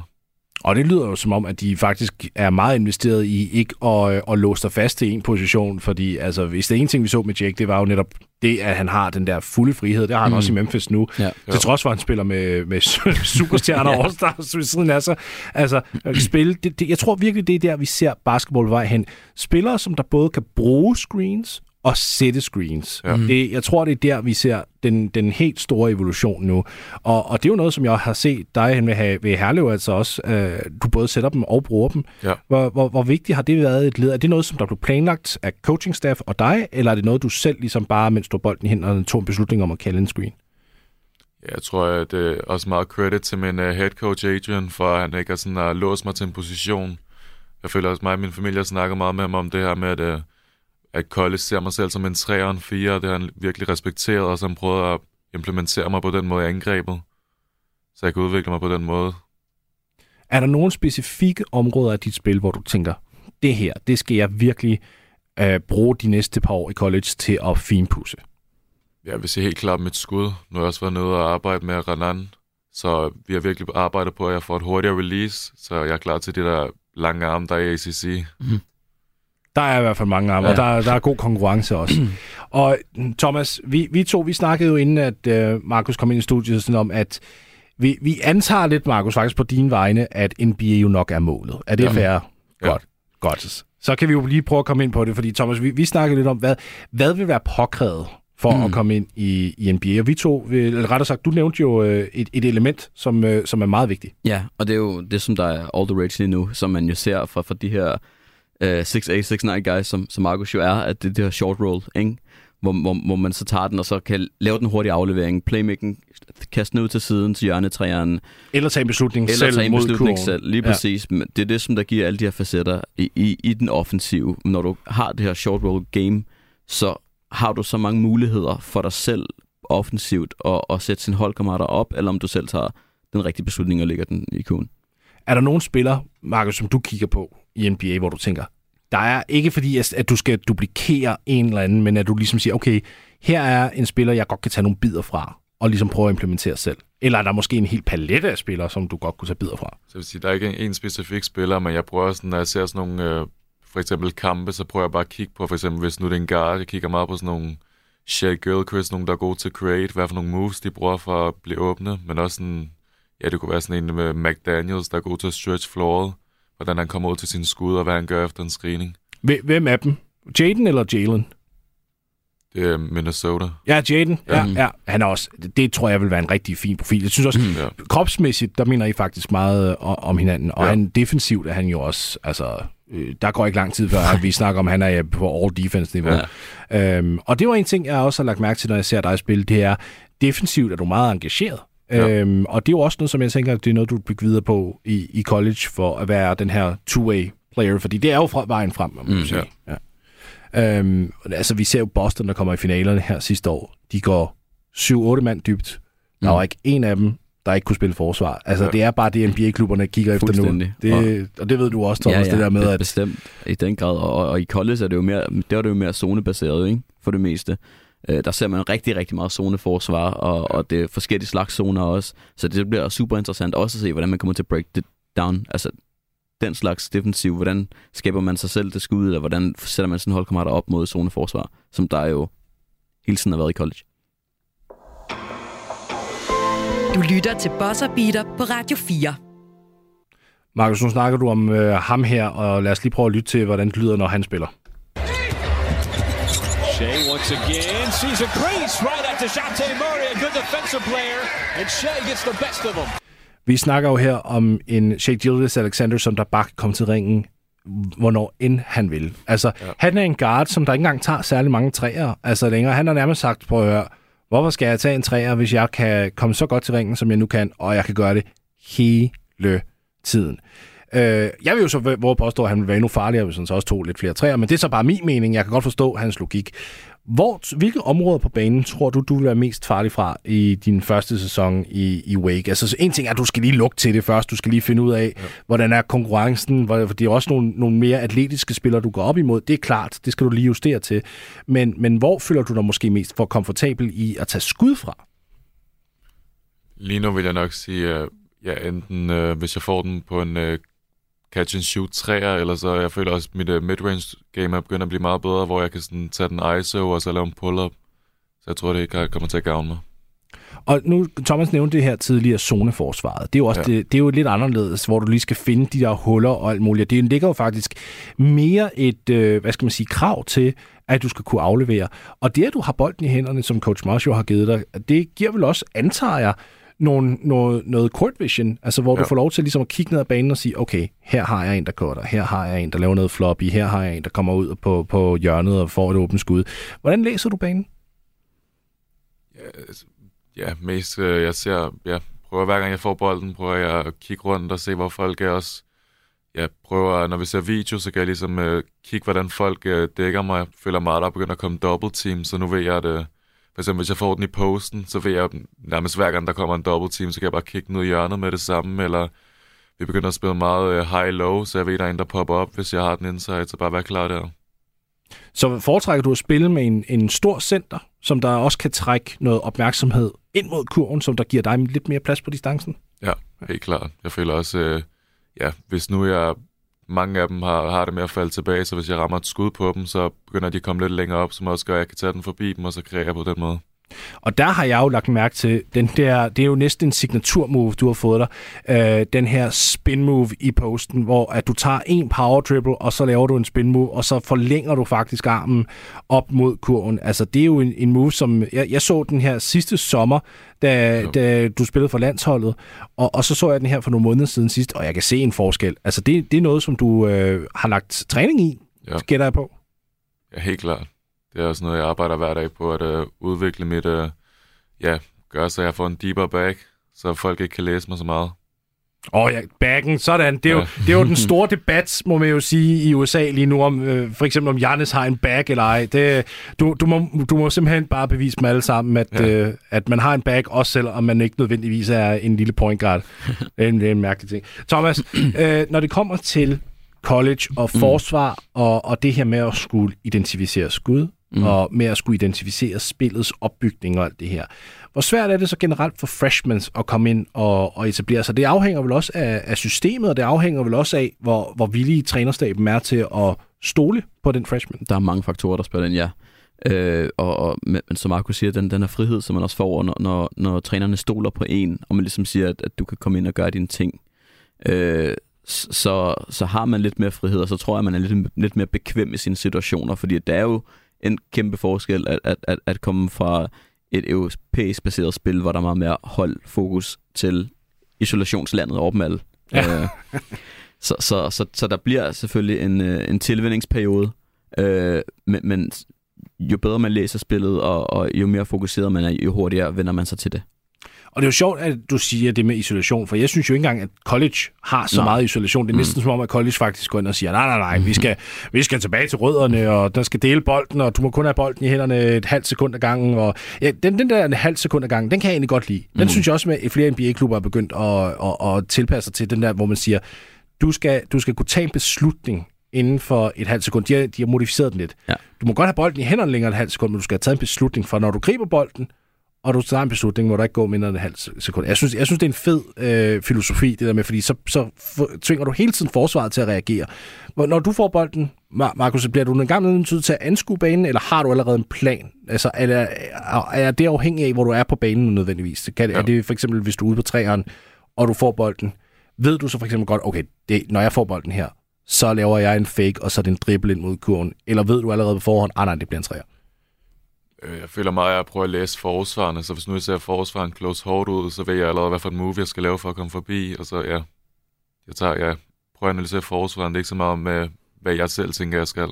Og det lyder jo som om, at de faktisk er meget investeret i ikke at, øh, at låse dig fast til en position, fordi altså, hvis det ene ting, vi så med Jake, det var jo netop det, at han har den der fulde frihed. Det har han Mm. også i Memphis nu. Ja. Til trods for, at han spiller med, med *laughs* superstjerner *laughs* ja. All-Stars ved siden af sig. Altså, øh, spille, det, det, jeg tror virkelig, det er der, vi ser basketball vej hen. Spillere, som der både kan bruge screens og sætte screens. Ja. Det, jeg tror, det er der, vi ser den, den helt store evolution nu. Og, og det er jo noget, som jeg har set dig hen ved, ved Herlev, altså også, øh, du både sætter dem og bruger dem. Ja. Hvor, hvor, hvor vigtigt har det været et led? Er det noget, som der blev planlagt af coaching staff og dig, eller er det noget, du selv ligesom bare, mens du bolden i hænderne, tog en beslutning om at kalde en screen? Jeg tror, at det er også meget credit til min uh, head coach Adrian, for at han ikke har sådan, uh, låst mig til en position. Jeg føler også, mig og min familie har snakket meget med ham om det her med, at, uh, at college ser mig selv som en 3 og en 4, og det har han virkelig respekteret, og så han prøvet at implementere mig på den måde i angrebet, så jeg kan udvikle mig på den måde. Er der nogle specifikke områder af dit spil, hvor du tænker, det her, det skal jeg virkelig øh, bruge de næste par år i college til at finpudse? Jeg vil sige helt klart mit skud. Nu har jeg også været nede og arbejde med Renan, så vi har virkelig arbejdet på, at jeg får et hurtigere release, så jeg er klar til de der lange arme, der er i ACC. Der er i hvert fald mange arme, ja. og der, der er god konkurrence også. *clears throat* og mm, Thomas, vi, vi to, vi snakkede jo inden, at øh, Markus kom ind i studiet, sådan om, at vi, vi antager lidt, Markus, faktisk på dine vegne, at NBA jo nok er målet. Er det Ja. fair? Ja. Godt. Godt. Så kan vi jo lige prøve at komme ind på det, fordi Thomas, vi, vi snakkede lidt om, hvad, hvad vil være påkrævet for Mm. at komme ind i, i NBA? Og vi to, eller rettere sagt, du nævnte jo øh, et, et element, som, øh, som er meget vigtigt. Ja, og det er jo det, som der er all the rage lige nu, som man jo ser fra, fra de her uh, 6'8, 6'9 guys, som, som Markus jo er, at det det her short roll, ikke? Hvor, hvor, hvor man så tager den, og så kan lave den hurtige aflevering, playmaking, kaste den ud til siden til hjørnetræeren, Eller tage en beslutning eller selv tage en beslutning kurven. selv, lige Ja. præcis. Men det er det, som der giver alle de her facetter i, i, i den offensive. Når du har det her short roll game, så har du så mange muligheder for dig selv offensivt at, at sætte sine holdkammerater op, eller om du selv tager den rigtige beslutning og lægger den i kurven. Er der nogen spillere, Markus, som du kigger på i NBA, hvor du tænker, der er ikke fordi, at du skal duplikere en eller anden, men at du ligesom siger, okay, her er en spiller, jeg godt kan tage nogle bidder fra, og ligesom prøve at implementere selv. Eller er der måske en hel palette af spillere, som du godt kunne tage bidder fra? Så vil sige, der er ikke en, en specifik spiller, men jeg prøver sådan, når jeg ser sådan nogle, øh, for eksempel kampe, så prøver jeg bare at kigge på, for eksempel hvis nu det er en guard, jeg kigger meget på sådan nogle Shea Gilchrist, nogle der er gode til create, hvad for nogle moves de bruger for at blive åbne, men også sådan, ja, det kunne være sådan en med McDaniels, der er god til at stretch flooret, hvordan han kommer ud til sin skud, og hvad han gør efter en screening. Hvem- er dem? Jaden eller Jalen? Det er Minnesota. Ja, Jaden. Ja, Ja. ja. Han er også, det, tror jeg vil være en rigtig fin profil. Jeg synes også, Ja. kropsmæssigt, der mener I faktisk meget øh, om hinanden. Og Ja. han defensivt er han jo også, altså, øh, der går ikke lang tid før, at vi snakker om, at han er på all defense-niveau. Ja. Øhm, og det var en ting, jeg også har lagt mærke til, når jeg ser dig spille, det er, defensivt er du meget engageret. Ja. Ja. Øhm, og det er jo også noget, som jeg tænker, det er noget, du bygger videre på i, i college, for at være den her two-way player, fordi det er jo fra vejen frem, må man Mm, sige. Ja. Øhm, altså, vi ser jo Boston, der kommer i finalerne her sidste år. De går 7-8 mand dybt. Der Mm. var ikke en af dem, der ikke kunne spille forsvar. Altså, Ja. ja. det er bare det, NBA-klubberne kigger efter nu. Det, og det ved du også, Thomas, det der med, at... Bestemt, i den grad. Og, og i college er det jo mere, der er det jo mere zonebaseret, ikke? For det meste. Øh, der ser man rigtig, rigtig meget zoneforsvar, og, og det er forskellige slags zoner også. Så det bliver super interessant også at se, hvordan man kommer til at break det down. Altså, den slags defensiv, hvordan skaber man sig selv det skud, eller hvordan sætter man sin holdkammerater op mod zoneforsvar, som der jo hele tiden har været i college. Du lytter til Bosser Beater på Radio 4. Markus, nu snakker du om øh, ham her, og lad os lige prøve at lytte til, hvordan det lyder, når han spiller. Shea once again sees a crease right at DeJounte Murray, a good defensive player, and Shea gets the best of him. Vi snakker jo her om en Shea Gildas Alexander, som der bare komme til ringen, hvornår end han vil. Altså, ja. han er en guard, som der ikke engang tager særlig mange træer. Altså længere. Han har nærmest sagt, prøv at høre, hvorfor skal jeg tage en træer, hvis jeg kan komme så godt til ringen, som jeg nu kan, og jeg kan gøre det hele tiden. Øh, jeg vil jo så hvor påstå, at han vil være endnu farligere, hvis han så også tog lidt flere træer, men det er så bare min mening. Jeg kan godt forstå hans logik. Hvor, hvilke områder på banen tror du, du vil være mest farlig fra i din første sæson i, i Wake? Altså, så en ting er, at du skal lige lukke til det først. Du skal lige finde ud af, ja. hvordan er konkurrencen. For det er også nogle, nogle mere atletiske spillere, du går op imod. Det er klart, det skal du lige justere til. Men, men hvor føler du dig måske mest for komfortabel i at tage skud fra? Lige nu vil jeg nok sige, at ja, enten øh, hvis jeg får den på en øh, catch and shoot træer, eller så jeg føler også, at mit uh, midrange game er begyndt at blive meget bedre, hvor jeg kan sådan tage den ISO og så lave en pull-up. Så jeg tror, det ikke kommer til at gavne mig. Og nu, Thomas nævnte det her tidligere, zoneforsvaret. Det er jo også ja. det, det er jo lidt anderledes, hvor du lige skal finde de der huller og alt muligt. Det ligger jo faktisk mere et, øh, hvad skal man sige, krav til, at du skal kunne aflevere. Og det, at du har bolden i hænderne, som Coach Marshall har givet dig, det giver vel også, antager jeg, nogle, noget, noget court vision, altså hvor ja. du får lov til ligesom at kigge ned ad banen og sige, okay, her har jeg en, der cutter, her har jeg en, der laver noget floppy, her har jeg en, der kommer ud på, på hjørnet og får et åbent skud. Hvordan læser du banen? Ja, altså, ja mest øh, jeg ser, ja, prøver hver gang jeg får bolden, prøver jeg at kigge rundt og se, hvor folk er også. Jeg prøver, når vi ser video, så kan jeg ligesom øh, kigge, hvordan folk øh, dækker mig. Jeg føler meget, der er begyndt at komme double team, så nu ved jeg, at øh, eksempel, hvis jeg får den i posten, så ved jeg nærmest hver gang, der kommer en double team, så kan jeg bare kigge ned i hjørnet med det samme, eller vi begynder at spille meget uh, high-low, så jeg ved, der er en, der popper op, hvis jeg har den inside, så bare være klar der. Så foretrækker du at spille med en, en stor center, som der også kan trække noget opmærksomhed ind mod kurven, som der giver dig lidt mere plads på distancen? Ja, helt klart. Jeg føler også, uh, ja, hvis nu jeg mange af dem har, har det med at falde tilbage, så hvis jeg rammer et skud på dem, så begynder de at komme lidt længere op, som også gør, at jeg kan tage den forbi dem, og så kreere på den måde. Og der har jeg jo lagt mærke til, den der, det er jo næsten en signaturmove, du har fået dig. Øh, den her spin move i posten, hvor at du tager en power dribble, og så laver du en spin move, og så forlænger du faktisk armen op mod kurven. Altså det er jo en, en move, som jeg, jeg så den her sidste sommer, da, da du spillede for landsholdet, og, og så så jeg den her for nogle måneder siden sidst, og jeg kan se en forskel. Altså det, det er noget, som du øh, har lagt træning i, ja. gætter jeg på. Ja, helt klart det er også noget, jeg arbejder hver dag på, at uh, udvikle mit, uh, ja, gøre så jeg får en deeper bag, så folk ikke kan læse mig så meget. Åh oh ja, backen, sådan. Det er, ja. jo, det er jo den *laughs* store debat, må man jo sige, i USA lige nu, om øh, for eksempel om Jannes har en bag eller ej. Det, du, du, må, du må simpelthen bare bevise med alle sammen, at, ja. øh, at man har en bag, også selvom man ikke nødvendigvis er en lille point guard. *laughs* det, er en, det er en mærkelig ting. Thomas, øh, når det kommer til college og mm. forsvar, mm. og, og det her med at skulle identificere skud, mm. og med at skulle identificere spillets opbygning og alt det her. Hvor svært er det så generelt for freshmen at komme ind og, og etablere sig? Det afhænger vel også af, af systemet, og det afhænger vel også af, hvor, hvor villige trænerstaben er til at stole på den freshman. Der er mange faktorer, der spiller ind, ja. Øh, og, og, men som Marco siger, den, den her frihed, som man også får, når, når, når trænerne stoler på en, og man ligesom siger, at, at du kan komme ind og gøre dine ting, øh, så, så har man lidt mere frihed, og så tror jeg, at man er lidt, lidt mere bekvem i sine situationer, fordi det er jo en kæmpe forskel at, at, at, at komme fra et europæisk baseret spil, hvor der er meget mere hold fokus til isolationslandet alle. Ja. Øh, så, så, så, så der bliver selvfølgelig en, øh, en tilvændingsperiode, øh, men, men jo bedre man læser spillet, og, og jo mere fokuseret man er, jo hurtigere vender man sig til det. Og det er jo sjovt, at du siger det med isolation, for jeg synes jo ikke engang, at college har så nej. meget isolation. Det er næsten mm. som om, at college faktisk går ind og siger, nej, nej, nej, vi skal, vi skal tilbage til rødderne, og der skal dele bolden, og du må kun have bolden i hænderne et halvt sekund ad gangen. Og, ja, den, den der en halv sekund ad gangen, den kan jeg egentlig godt lide. Den mm. synes jeg også, at flere NBA-klubber er begyndt at, at, at tilpasse sig til, den der, hvor man siger, du skal, du skal kunne tage en beslutning inden for et halvt sekund. De har, de har modificeret den lidt. Ja. Du må godt have bolden i hænderne længere end et halvt sekund, men du skal have taget en beslutning for, når du griber bolden, og du tager en beslutning, må der ikke gå mindre end et halvt sekund. Jeg synes, jeg synes det er en fed øh, filosofi, det der med, fordi så, så for, tvinger du hele tiden forsvaret til at reagere. Hvor- Når du får bolden, Mar- Markus, så bliver du en gang nødt til at anskue banen, eller har du allerede en plan? Altså, er, er, er det afhængig af, hvor du er på banen nødvendigvis? Kan, ja. Er det for eksempel, hvis du er ude på træeren, og du får bolden, ved du så for eksempel godt, okay, det, når jeg får bolden her, så laver jeg en fake, og så er det en dribbel ind mod kurven. Eller ved du allerede på forhånd, ah nej, det bliver en træer. Øh, Jeg føler meget, at jeg prøver at læse forsvarene, så hvis nu jeg ser forsvaren close hårdt ud, så ved jeg allerede, hvad for en move jeg skal lave for at komme forbi, og så ja, jeg tager, ja, prøver at analysere forsvaren. Det er ikke så meget med, hvad jeg selv tænker, jeg skal.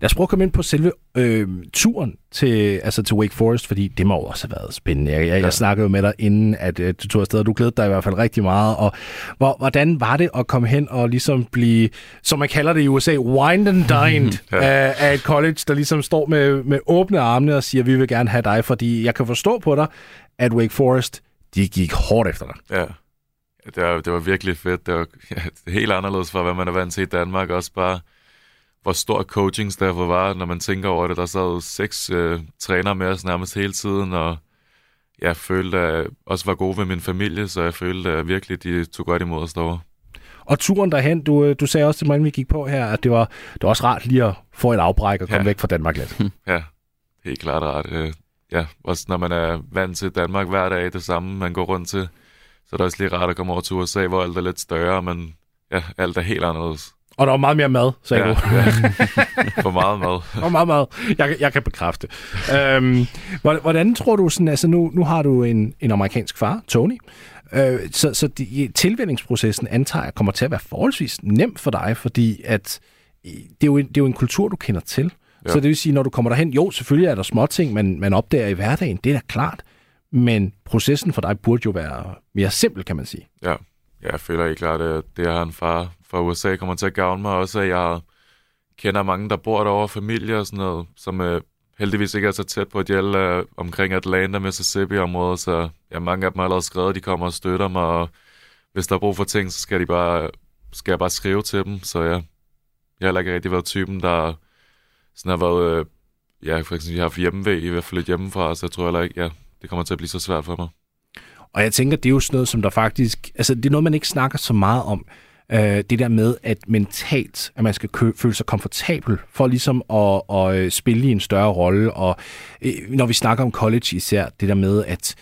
Lad os prøve at komme ind på selve øh, turen til, altså til Wake Forest, fordi det må jo også have været spændende. Jeg, jeg, ja. jeg snakkede jo med dig inden, at øh, du tog afsted, og du glædede dig i hvert fald rigtig meget. Og hvor, hvordan var det at komme hen og ligesom blive, som man kalder det i USA, wine and dined *laughs* ja. af, af et college, der ligesom står med, med åbne armene og siger, vi vil gerne have dig, fordi jeg kan forstå på dig, at Wake Forest, de gik hårdt efter dig. Ja, det var, det var virkelig fedt. Det var ja, *laughs* helt anderledes fra, hvad man er vant til i Danmark. Også bare, hvor stor coachingstaffet var, når man tænker over det. Der sad seks øh, trænere med os nærmest hele tiden, og jeg følte, at jeg også var god ved min familie, så jeg følte at virkelig, de tog godt imod os derovre. Og turen derhen, du, øh, du sagde også til mig, vi gik på her, at det var, det var også rart lige at få et afbræk og komme ja. væk fra Danmark lidt. *laughs* Ja, helt klart rart. Øh, Ja, også når man er vant til Danmark hver dag, det samme man går rundt til, så er det også lige rart at komme over til USA, hvor alt er lidt større, men ja, alt er helt anderledes. Og der var meget mere mad, sagde ja, du. Ja. *laughs* For meget mad. For meget mad. Jeg, jeg kan bekræfte. Øhm, hvordan- tror du sådan, altså nu, nu har du en, en amerikansk far, Tony, øh, så, så de, tilvændingsprocessen antager jeg kommer til at være forholdsvis nem for dig, fordi at det er jo en, det er jo en kultur, du kender til. Ja. Så det vil sige, når du kommer derhen, jo, selvfølgelig er der små ting, man, man opdager i hverdagen, det er da klart, men processen for dig burde jo være mere simpel, kan man sige. Ja, ja jeg føler helt klart, at det at have en far fra USA kommer til at gavne mig også, at jeg kender mange, der bor derovre, familie og sådan noget, som øh, heldigvis ikke er så tæt på, at de alle er omkring Atlanta, Mississippi-området, så ja, mange af dem har allerede skrevet, de kommer og støtter mig, og hvis der er brug for ting, så skal, de bare, skal jeg bare skrive til dem, så ja, jeg har heller ikke rigtig været typen, der sådan har været, øh, ja, for eksempel, jeg har haft hjemmevæg, i hvert fald lidt hjemmefra, så jeg tror heller ikke, ja, det kommer til at blive så svært for mig. Og jeg tænker, det er jo sådan noget, som der faktisk... Altså, det er noget, man ikke snakker så meget om. Øh, det der med, at mentalt, at man skal kø- føle sig komfortabel for ligesom at, at øh, spille i en større rolle. Og øh, når vi snakker om college især, det der med, at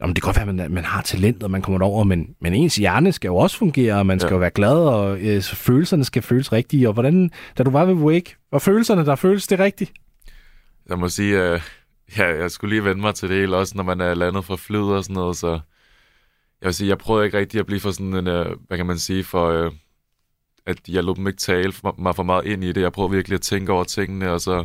Jamen, det kan godt være, at man, man har talent, og man kommer derover, men, men ens hjerne skal jo også fungere, og man skal Ja. jo være glad, og øh, følelserne skal føles rigtige. Og hvordan, da du var ved Wake, var følelserne, der føles det rigtigt? Jeg må sige, øh, ja, jeg skulle lige vende mig til det hele, også når man er landet fra flyet og sådan noget, så jeg vil sige, jeg prøvede ikke rigtig at blive for sådan en, øh, hvad kan man sige, for øh, at jeg lod dem ikke tale for, mig for meget ind i det. Jeg prøvede virkelig at tænke over tingene, og så,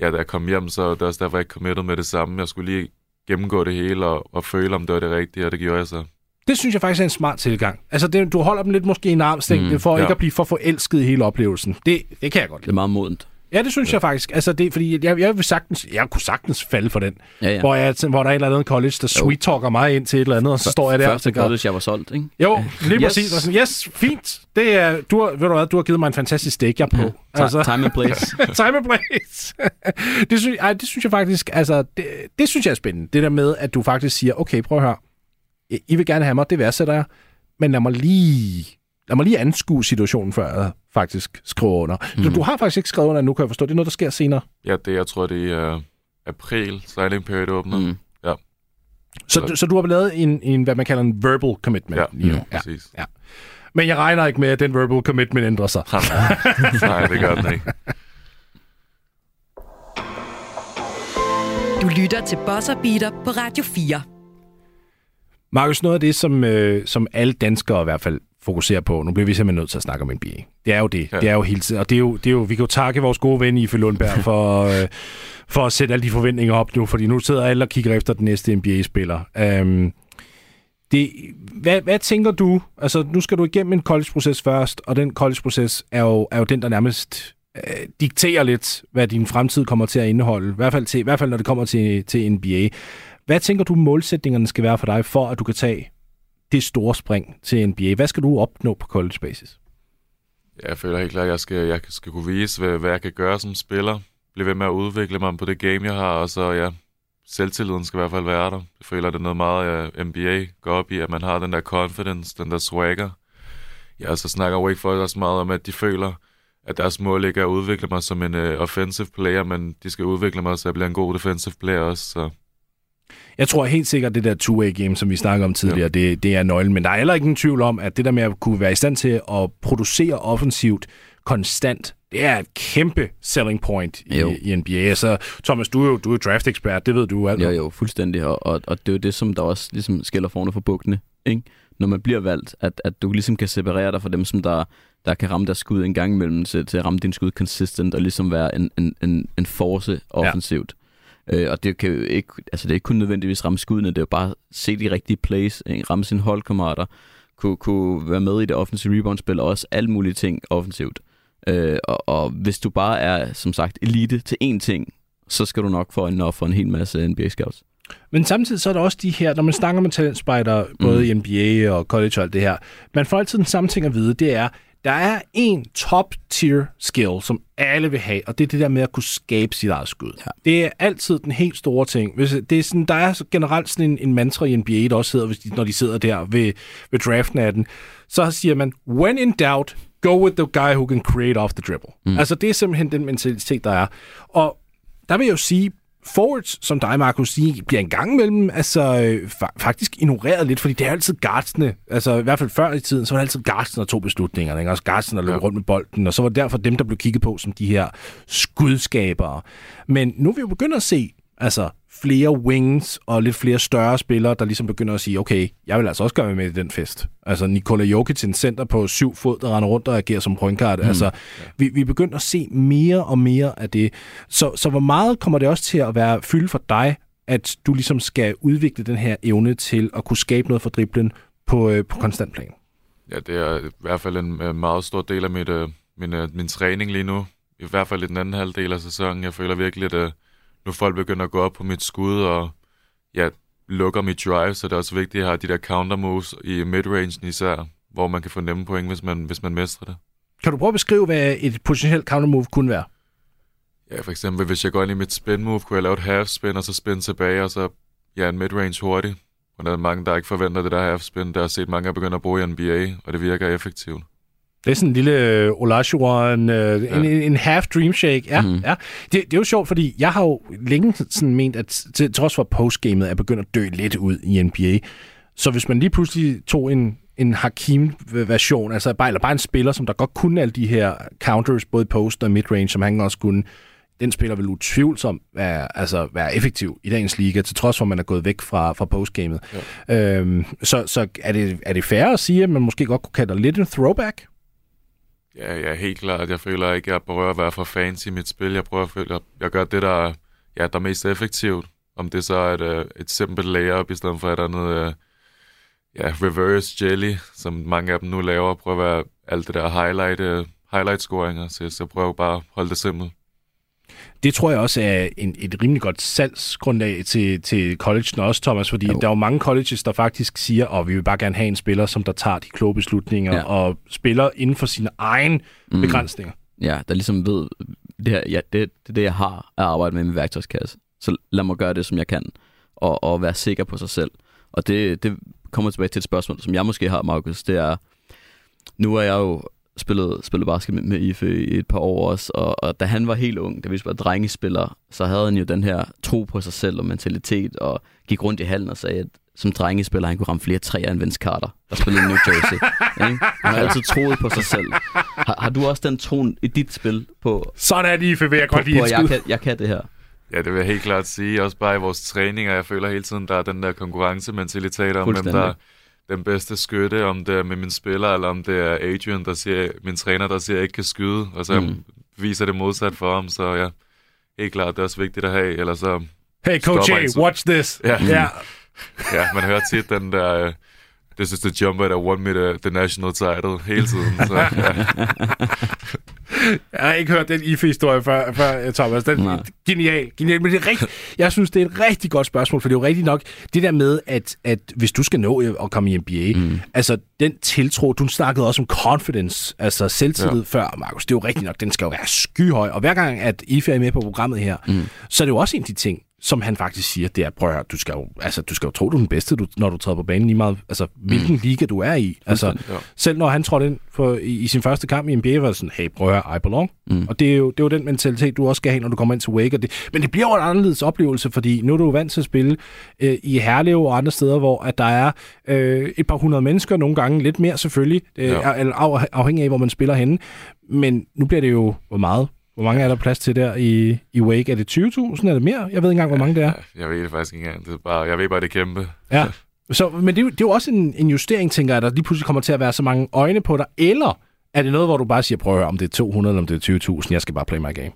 ja, da jeg kom hjem, så det er også derfor, jeg ikke committede med det samme. Jeg skulle lige gennemgå det hele og, og føle, om det var det rigtige, og det gjorde jeg så. Det synes jeg faktisk er en smart tilgang. Altså, det, du holder dem lidt måske i en armslængde, mm, for ja. ikke at blive for forelsket i hele oplevelsen. Det, det kan jeg godt Det lide. er meget modent. Ja, det synes ja. jeg faktisk. Altså, det, fordi jeg, jeg vil sagtens, jeg kunne sagtens falde for den. Ja, ja. Hvor, jeg, hvor der er et eller andet college, der sweet-talker mig ind til et eller andet, og så står jeg der. Første college, jeg var solgt, ikke? Jo, lige Yes. præcis. Og sådan, yes, fint. Det er, du, har, ved du hvad, du har givet mig en fantastisk steak, jeg er på. Ti- Time and place. *laughs* time and place. *laughs* det, synes, ej, det synes jeg faktisk, altså, det, det synes jeg er spændende. Det der med, at du faktisk siger, okay, prøv at høre. I- I vil gerne have mig, det værdsætter jeg. Men lad mig lige, lad mig lige anskue situationen, før jeg faktisk skriver under. Mm. Du, du har faktisk ikke skrevet under nu, kan jeg forstå. Det er noget, der sker senere. Ja, det jeg tror, det er april, signing period åbner. Mm. Ja, Så, du, så du har lavet en, en, hvad man kalder en verbal commitment. ja, lige nu. ja, præcis. Ja. Men jeg regner ikke med, at den verbal commitment ændrer sig. Nej, det gør den ikke. Du lytter til Bosser Beater på Radio 4. Markus, noget af det, som, øh, som alle danskere i hvert fald fokuserer på, nu bliver vi simpelthen nødt til at snakke om NBA. Det er jo det. Ja. Det er jo hele tiden. Og det er jo, det er jo, vi kan jo takke vores gode ven Ife Lundberg for, *laughs* øh, for at sætte alle de forventninger op nu, fordi nu sidder alle og kigger efter den næste NBA-spiller. Um, det, hvad, hvad tænker du? Altså, nu skal du igennem en college-proces først, og den college-proces er jo, er jo den, der nærmest øh, dikterer lidt, hvad din fremtid kommer til at indeholde. I hvert fald, til, i hvert fald når det kommer til, til NBA. Hvad tænker du, målsætningerne skal være for dig, for at du kan tage det store spring til NBA? Hvad skal du opnå på college basis? Ja, jeg føler helt klart, at jeg skal, jeg skal kunne vise, hvad, hvad jeg kan gøre som spiller. Blive ved med at udvikle mig på det game, jeg har, og så ja, selvtilliden skal i hvert fald være der. Jeg føler, at det er noget meget, at NBA går op i, at man har den der confidence, den der swagger. Ja, så snakker Wake Forest også meget om, at de føler, at deres mål ikke er at udvikle mig som en uh, offensive player, men de skal udvikle mig, så jeg bliver en god defensive player også. Så. Jeg tror helt sikkert, det der two-way game, som vi snakkede om tidligere, ja. det, det er nøglen. Men der er heller ikke nogen tvivl om, at det der med at kunne være i stand til at producere offensivt konstant, det er et kæmpe selling point i, i NBA. Altså, Thomas, du er jo, du er draft-ekspert, det ved du alt Jo, jo, fuldstændig. Og, og, og det er jo det, som der også ligesom skiller forne for bugtene. Ikke? Når man bliver valgt, at, at du ligesom kan separere dig fra dem, som der, der kan ramme deres skud en gang imellem, til, til at ramme din skud consistent, og ligesom være en, en, en, en force offensivt. Ja. Øh, og det kan jo ikke, altså det er ikke kun nødvendigvis ramme skuddene, det er jo bare se de rigtige plays, ikke? ramme sine holdkammerater, kunne, kunne være med i det offensive rebound-spil, og også alle mulige ting offensivt. Øh, og, og hvis du bare er, som sagt, elite til én ting, så skal du nok få en for en hel masse NBA-scouts. Men samtidig så er der også de her, når man snakker med talentspejder, både mm. i NBA og college og alt det her, man får altid den samme ting at vide, det er, der er en top-tier skill, som alle vil have, og det er det der med at kunne skabe sit eget skud. Ja. Det er altid den helt store ting. Hvis, det er sådan, der er generelt sådan en, en mantra i NBA, der også hedder, hvis de, når de sidder der ved, ved draften af den, så siger man, when in doubt, go with the guy who can create off the dribble. Mm. Altså, det er simpelthen den mentalitet, der er. Og der vil jeg jo sige, forwards, som dig, Markus, de bliver en gang imellem altså, øh, fa- faktisk ignoreret lidt, fordi det er altid guardsene. Altså, i hvert fald før i tiden, så var det altid guardsene, der tog beslutningerne. Ikke? Også guardsene, der løb ja. rundt med bolden, og så var det derfor dem, der blev kigget på som de her skudskabere. Men nu er vi jo begyndt at se, altså, flere wings og lidt flere større spillere, der ligesom begynder at sige, okay, jeg vil altså også gøre med i den fest. Altså Nikola Jokic, en center på syv fod, der render rundt og agerer som pointkart. Mm. Altså, vi, vi begynder at se mere og mere af det. Så, så hvor meget kommer det også til at være fyldt for dig, at du ligesom skal udvikle den her evne til at kunne skabe noget for driblen på, øh, på konstant plan? Ja, det er i hvert fald en meget stor del af mit, øh, min, øh, min træning lige nu. I hvert fald i den anden halvdel af sæsonen. Jeg føler virkelig, at nu folk begynder at gå op på mit skud, og ja, lukker mit drive, så det er også vigtigt at have de der counter moves i midrange især, hvor man kan få nemme point, hvis man, hvis man mestrer det. Kan du prøve at beskrive, hvad et potentielt counter move kunne være? Ja, for eksempel, hvis jeg går ind i mit spin move, kunne jeg lave et half spin, og så spin tilbage, og så ja, en midrange hurtigt. Og der er mange, der ikke forventer det der half spin. Der har set mange, der begynder at bruge i NBA, og det virker effektivt. Det er sådan en lille uh, Olajuwon, uh, ja. en, en half dream shake. Ja, mm. ja. Det, det er jo sjovt, fordi jeg har jo længe sådan ment, at til trods for postgamet er begyndt at dø lidt ud i NBA. Så hvis man lige pludselig tog en, en Hakim-version, altså bare, eller bare en spiller, som der godt kunne alle de her counters, både post og midrange, som han også kunne, den spiller vil utvivlsomt være, altså, være effektiv i dagens liga, til trods for, at man er gået væk fra, fra postgamet. Ja. Øhm, så så er, det, er det fair at sige, at man måske godt kunne kalde det lidt en throwback? Ja, ja, helt klart. Jeg føler ikke, at jeg prøver at være for fancy i mit spil. Jeg prøver at føle, at jeg gør det, der, ja, der er mest effektivt. Om det så er et, øh, et simpelt layup, i stedet for et andet øh, ja, reverse jelly, som mange af dem nu laver. Prøver at være alt det der highlight, øh, highlight-scoringer, så jeg prøver bare at holde det simpelt det tror jeg også er en, et rimelig godt salgsgrundlag til, til college også, Thomas, fordi jo. der er jo mange colleges, der faktisk siger, at oh, vi vil bare gerne have en spiller, som der tager de kloge beslutninger ja. og spiller inden for sine egne mm. begrænsninger. Ja, der ligesom ved, det, her, ja, det, det det, jeg har at arbejde med min værktøjskasse. Så lad mig gøre det, som jeg kan, og, og være sikker på sig selv. Og det, det kommer tilbage til et spørgsmål, som jeg måske har, Markus. Det er, nu er jeg jo spillet, spillet basket med, med Ife i et par år også, og, og da han var helt ung, da vi var drengespillere, så havde han jo den her tro på sig selv og mentalitet, og gik rundt i hallen og sagde, at som drengespiller, han kunne ramme flere træer end Vince Carter, der spillede i New Jersey. *laughs* ikke? Han har altid troet på sig selv. Har, har du også den tro i dit spil på... Sådan er det, Ife, vil jeg godt lide jeg kan, jeg kan det her. Ja, det vil jeg helt klart sige. Også bare i vores træninger, jeg føler hele tiden, der er den der konkurrencementalitet om, hvem der den bedste skytte, om det er med min spiller, eller om det er Adrian, der siger, min træner, der siger, at jeg ikke kan skyde, og så mm. viser det modsat for ham, så ja, helt klart, det er også vigtigt at have, eller så... Hey, Coach A, watch this! Ja, yeah. *laughs* ja man hører tit den der... This is the jumper that won me the, the national title hele tiden. Så, ja. *laughs* Jeg har ikke hørt den IFE-historie før, før Thomas. Den er genial, genial. Men det er rigtig, jeg synes, det er et rigtig godt spørgsmål, for det er jo rigtigt nok det der med, at, at hvis du skal nå at komme i NBA, mm. altså den tiltro, du snakkede også om confidence, altså selvtillid ja. før, Markus, det er jo rigtigt nok, den skal jo være skyhøj. Og hver gang, at IFE er med på programmet her, mm. så er det jo også en af de ting, som han faktisk siger, det er, prøv at høre, du skal jo, altså, du skal jo tro, du er den bedste, du, når du træder på banen, lige meget, altså, hvilken mm. liga du er i. Altså, ja. Selv når han trådte ind for, i, i, sin første kamp i NBA, var det sådan, hey, prøv at høre, I belong. Mm. Og det er, jo, det er jo den mentalitet, du også skal have, når du kommer ind til Wake. Og det, men det bliver jo en anderledes oplevelse, fordi nu er du vant til at spille øh, i Herlev og andre steder, hvor at der er øh, et par hundrede mennesker, nogle gange lidt mere selvfølgelig, øh, ja. af, afhængig af, hvor man spiller henne. Men nu bliver det jo, hvor meget? Hvor mange er der plads til der i, i Wake? Er det 20.000? Er det mere? Jeg ved ikke engang, hvor mange det er. Jeg ved det faktisk ikke engang. Det er bare, jeg ved bare, det er kæmpe. Ja. *laughs* Så, men det, er, det er jo også en, en justering, tænker jeg, der lige pludselig kommer til at være så mange øjne på dig. Eller er det noget, hvor du bare siger, prøv at høre, om det er 200 eller om det er 20.000, jeg skal bare play my game?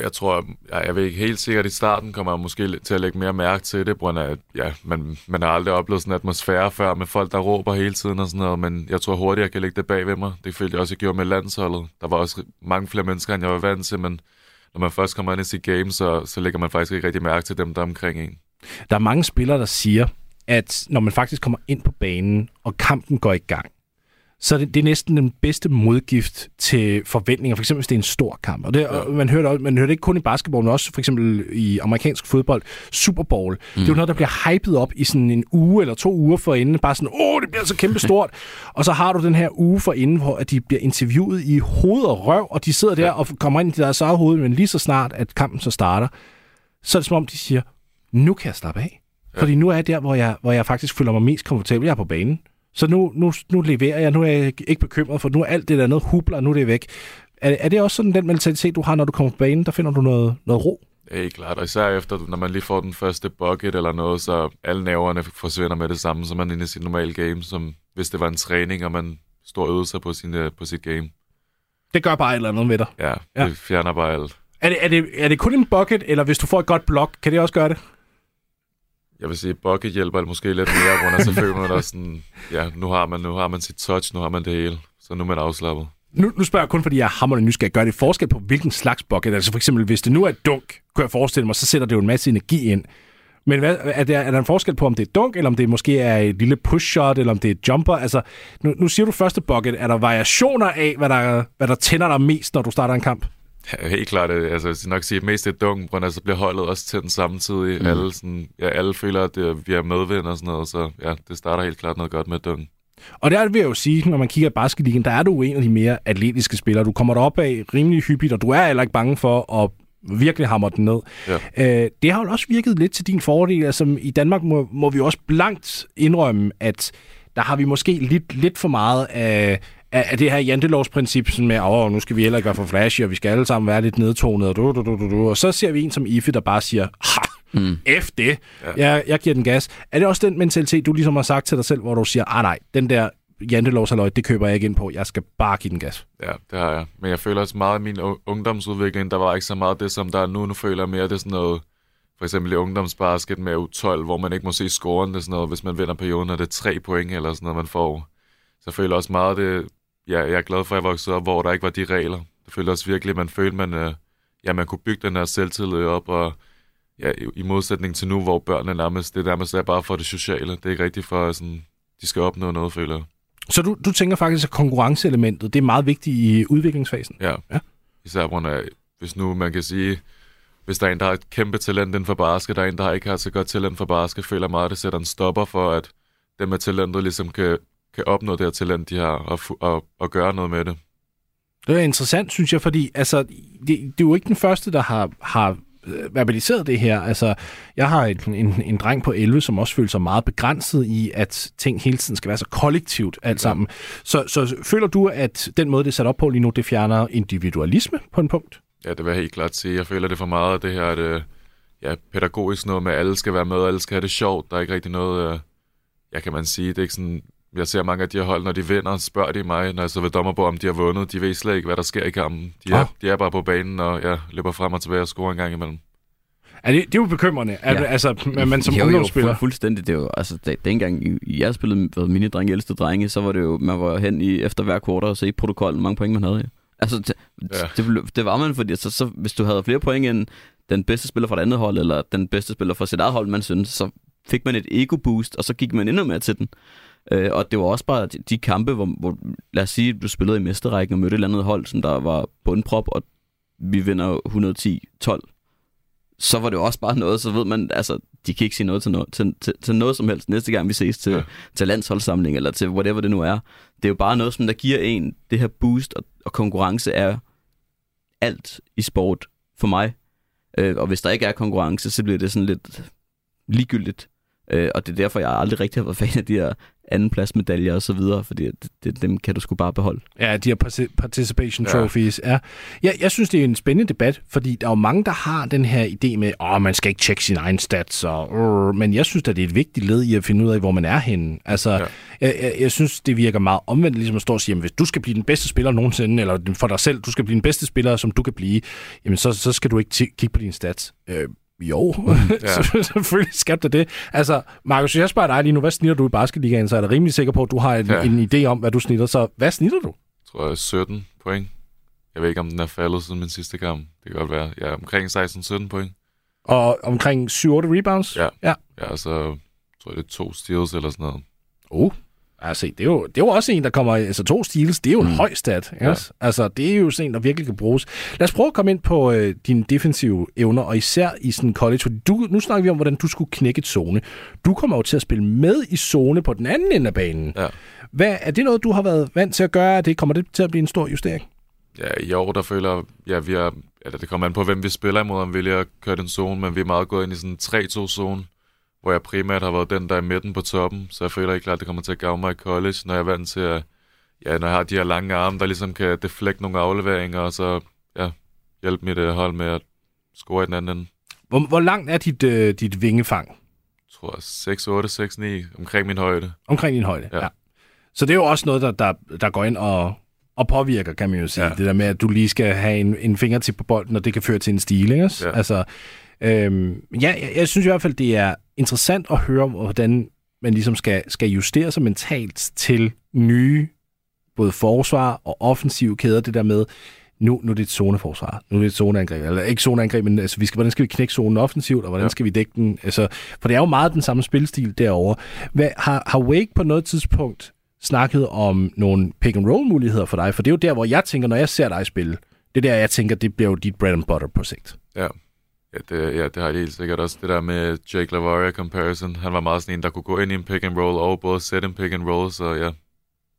Jeg tror, jeg, jeg ved ikke helt sikkert, i starten kommer jeg måske til at lægge mere mærke til det, på grund af, at ja, man, man har aldrig oplevet sådan en atmosfære før med folk, der råber hele tiden og sådan noget, men jeg tror hurtigt, jeg kan lægge det bag ved mig. Det følte jeg også, jeg gjorde med landsholdet. Der var også mange flere mennesker, end jeg var vant til, men når man først kommer ind i sit game, så, så lægger man faktisk ikke rigtig mærke til dem, der er omkring en. Der er mange spillere, der siger, at når man faktisk kommer ind på banen, og kampen går i gang, så det, det er næsten den bedste modgift til forventninger, for eksempel hvis det er en stor kamp. Og det, ja. man, hører det, man hører det ikke kun i basketball, men også for eksempel i amerikansk fodbold, Super Bowl. Mm. Det er jo noget, der bliver hypet op i sådan en uge eller to uger for inden. Bare sådan, åh, det bliver så kæmpe stort. *laughs* og så har du den her uge for inden, hvor de bliver interviewet i hoved og røv, og de sidder der ja. og kommer ind i deres eget hoved, men lige så snart, at kampen så starter, så er det som om, de siger, nu kan jeg slappe af. Ja. Fordi nu er jeg der, hvor jeg, hvor jeg faktisk føler mig mest komfortabel. Jeg er på banen. Så nu, nu, nu leverer jeg, nu er jeg ikke bekymret, for nu er alt det der noget hubler, nu er det væk. Er, er det også sådan den mentalitet, du har, når du kommer på banen? Der finder du noget, noget ro? Helt klart, og især efter, når man lige får den første bucket eller noget, så alle nerverne forsvinder med det samme, som man inde i sin normale game, som hvis det var en træning, og man står og øvede sig på, sin, på sit game. Det gør bare et eller andet med dig. Ja, ja. det fjerner bare alt. Er det, er, det, er det kun en bucket, eller hvis du får et godt blok, kan det også gøre det? Jeg vil sige, Bucket hjælper måske lidt mere, hvor man så føler man sådan, ja, nu har man, nu har man sit touch, nu har man det hele, så nu er man afslappet. Nu, nu spørger jeg kun, fordi jeg er hammerende nysgerrig. Gør det forskel på, hvilken slags bucket? Altså for eksempel, hvis det nu er dunk, kunne jeg forestille mig, så sætter det jo en masse energi ind. Men hvad, er, der, er der en forskel på, om det er dunk, eller om det måske er et lille push-shot, eller om det er jumper? Altså, nu, nu siger du første bucket. Er der variationer af, hvad der, hvad der tænder dig mest, når du starter en kamp? Ja, helt klart. Altså, jeg nok sige, at mest det er dunk, men altså bliver holdet også den samtidig. Mm. Alle, sådan, ja, alle føler, at det, vi er medvind og sådan noget, så ja, det starter helt klart noget godt med dunk. Og der vil jeg jo sige, når man kigger på basketligaen, der er du en af de mere atletiske spillere. Du kommer derop af rimelig hyppigt, og du er heller ikke bange for at virkelig hamre den ned. Ja. Øh, det har jo også virket lidt til din fordel. Altså, I Danmark må, må vi også blankt indrømme, at der har vi måske lidt, lidt for meget af af det her jantelovsprincip sådan med, åh, nu skal vi heller ikke være for flashy, og vi skal alle sammen være lidt nedtonet, og, du, du, du, du, du. og så ser vi en som Ife, der bare siger, ha, mm. F det, ja. jeg, jeg giver den gas. Er det også den mentalitet, du ligesom har sagt til dig selv, hvor du siger, ah nej, den der jantelovsaløj, det køber jeg ikke ind på, jeg skal bare give den gas? Ja, det har jeg. Men jeg føler også meget i min ungdomsudvikling, der var ikke så meget det, som der er nu. Nu føler jeg mere, det er sådan noget, for eksempel i ungdomsbasket med U12, hvor man ikke må se scoren, det er sådan noget, hvis man vinder perioden, og det er tre point eller sådan noget, man får. Så jeg føler også meget, det ja, jeg er glad for, at jeg voksede op, hvor der ikke var de regler. Det følte også virkelig, at man følte, man, øh, ja, man kunne bygge den her selvtillid op, og ja, i, i modsætning til nu, hvor børnene nærmest, det nærmest er bare for det sociale. Det er ikke rigtigt for, sådan, de skal opnå noget, føler jeg. Så du, du tænker faktisk, at konkurrenceelementet, det er meget vigtigt i udviklingsfasen? Ja, ja. især på grund af, hvis nu man kan sige, hvis der er en, der har et kæmpe talent inden for basket, der er en, der ikke har så godt talent for basket, føler meget, at det sætter en stopper for, at dem med talentet ligesom kan kan opnå det her talent, de har, og, og, og gøre noget med det. Det er interessant, synes jeg, fordi altså, det, det er jo ikke den første, der har, har øh, verbaliseret det her. Altså, jeg har en, en, en dreng på 11, som også føler sig meget begrænset i, at ting hele tiden skal være så kollektivt alt sammen. Ja. Så, så føler du, at den måde, det er sat op på lige nu, det fjerner individualisme på en punkt? Ja, det vil jeg helt klart sige. Jeg føler det for meget det her, at, øh, ja, pædagogisk noget med, at alle skal være med, alle skal have det sjovt. Der er ikke rigtig noget, øh, ja, kan man sige, det er ikke sådan jeg ser mange af de her hold, når de vinder, spørger de mig, når jeg så ved dommer på, om de har vundet. De ved slet ikke, hvad der sker i kampen. De er, oh. de er bare på banen og ja, løber frem og tilbage og scorer en gang imellem. Er det, det er jo bekymrende, ja. at, altså, man som ungdomsspiller... Jo, fuldstændig. Det er jo, altså, det, dengang jeg spillede med mine drenge, ældste drenge, så var det jo, man var hen i efter hver kvartal og se protokollen, mange point man havde. Ja. Altså, det, Ja. det, det var man, fordi så, så, hvis du havde flere point end den bedste spiller fra et andet hold, eller den bedste spiller fra sit eget hold, man synes, så fik man et ego-boost, og så gik man endnu mere til den. Øh, og det var også bare de, de kampe, hvor, hvor, lad os sige, du spillede i mesterrækken og mødte et eller andet hold, som der var bundprop, og vi vinder 110-12, så var det jo også bare noget, så ved man, altså, de kan ikke sige noget til noget, til, til, til noget som helst næste gang, vi ses til, ja. til landsholdssamling, eller til whatever det nu er. Det er jo bare noget, som der giver en det her boost, og, og konkurrence er alt i sport for mig. Øh, og hvis der ikke er konkurrence, så bliver det sådan lidt ligegyldigt. Øh, og det er derfor, jeg aldrig rigtig har været fan af de her andenpladsmedaljer og så videre, fordi det, det, dem kan du sgu bare beholde. Ja, de her parti- participation Ja. trophies. Ja. Ja, jeg synes, det er en spændende debat, fordi der er jo mange, der har den her idé med, at man skal ikke tjekke sin egen stats, og, uh, men jeg synes, at det er et vigtigt led i at finde ud af, hvor man er henne. Altså, ja. jeg, jeg, jeg synes, det virker meget omvendt, ligesom at stå og sige, jamen, hvis du skal blive den bedste spiller nogensinde, eller for dig selv, du skal blive den bedste spiller, som du kan blive, jamen, så, så skal du ikke kigge på dine stats. Øh, jo, *laughs* Ja. selvfølgelig skal du det. Altså, Markus, jeg spørger dig lige nu, hvad snitter du i basketligaen, så er jeg rimelig sikker på, at du har en, Ja. en idé om, hvad du snitter. Så hvad snitter du? Jeg tror, jeg er 17 point. Jeg ved ikke, om den er faldet siden min sidste kamp. Det kan godt være. Jeg er omkring 16-17 point. Og omkring 7-8 rebounds? Ja. Ja. Ja, så tror jeg, det er to steals eller sådan noget. Uh. Altså, det er, jo, det er jo også en, der kommer... Altså, to steals, det er jo en mm. høj stat. Ja. Ja. Altså, det er jo sådan en, der virkelig kan bruges. Lad os prøve at komme ind på øh, dine defensive evner, og især i sådan college. Fordi du, nu snakker vi om, hvordan du skulle knække et zone. Du kommer jo til at spille med i zone på den anden ende af banen. Ja. Hvad, er det noget, du har været vant til at gøre? Det kommer det til at blive en stor justering? Ja, i år, der føler jeg, ja, vi er, eller det kommer an på, hvem vi spiller imod, om vi vælger at køre den zone, men vi er meget gået ind i sådan en 3-2-zone, hvor jeg primært har været den, der er i midten på toppen, så jeg føler ikke klart, at det kommer til at gavne mig i college, når jeg er vant til at, ja, når jeg har de her lange arme, der ligesom kan deflekte nogle afleveringer, og så, ja, hjælpe mit øh, hold med at score i den anden ende. Hvor, hvor langt er dit, øh, dit vingefang? Jeg tror 6-8, 6-9, omkring min højde. Omkring din højde, Ja. ja. Så det er jo også noget, der, der, der går ind og, og påvirker, kan man jo sige. Ja. Det der med, at du lige skal have en, en fingertip på bolden, og det kan føre til en stil, ikke? Ja. Altså, øhm, ja, jeg, jeg synes i hvert fald, det er interessant at høre, hvordan man ligesom skal, skal justere sig mentalt til nye både forsvar og offensive kæder, det der med, nu, nu er det et zoneforsvar, nu er det et zoneangreb, eller ikke zoneangreb, men altså, vi skal, hvordan skal vi knække zonen offensivt, og hvordan Ja. skal vi dække den? Altså, for det er jo meget den samme spilstil derovre. Hvad, har, har Wake på noget tidspunkt snakket om nogle pick-and-roll-muligheder for dig? For det er jo der, hvor jeg tænker, når jeg ser dig spille, det er der, jeg tænker, det bliver jo dit bread and butter på sigt. Ja. Ja det, ja, det har de helt sikkert også. Det der med Jake Lavaria comparison. Han var meget sådan en, der kunne gå ind i en pick and roll og både sætte en pick and roll, så ja,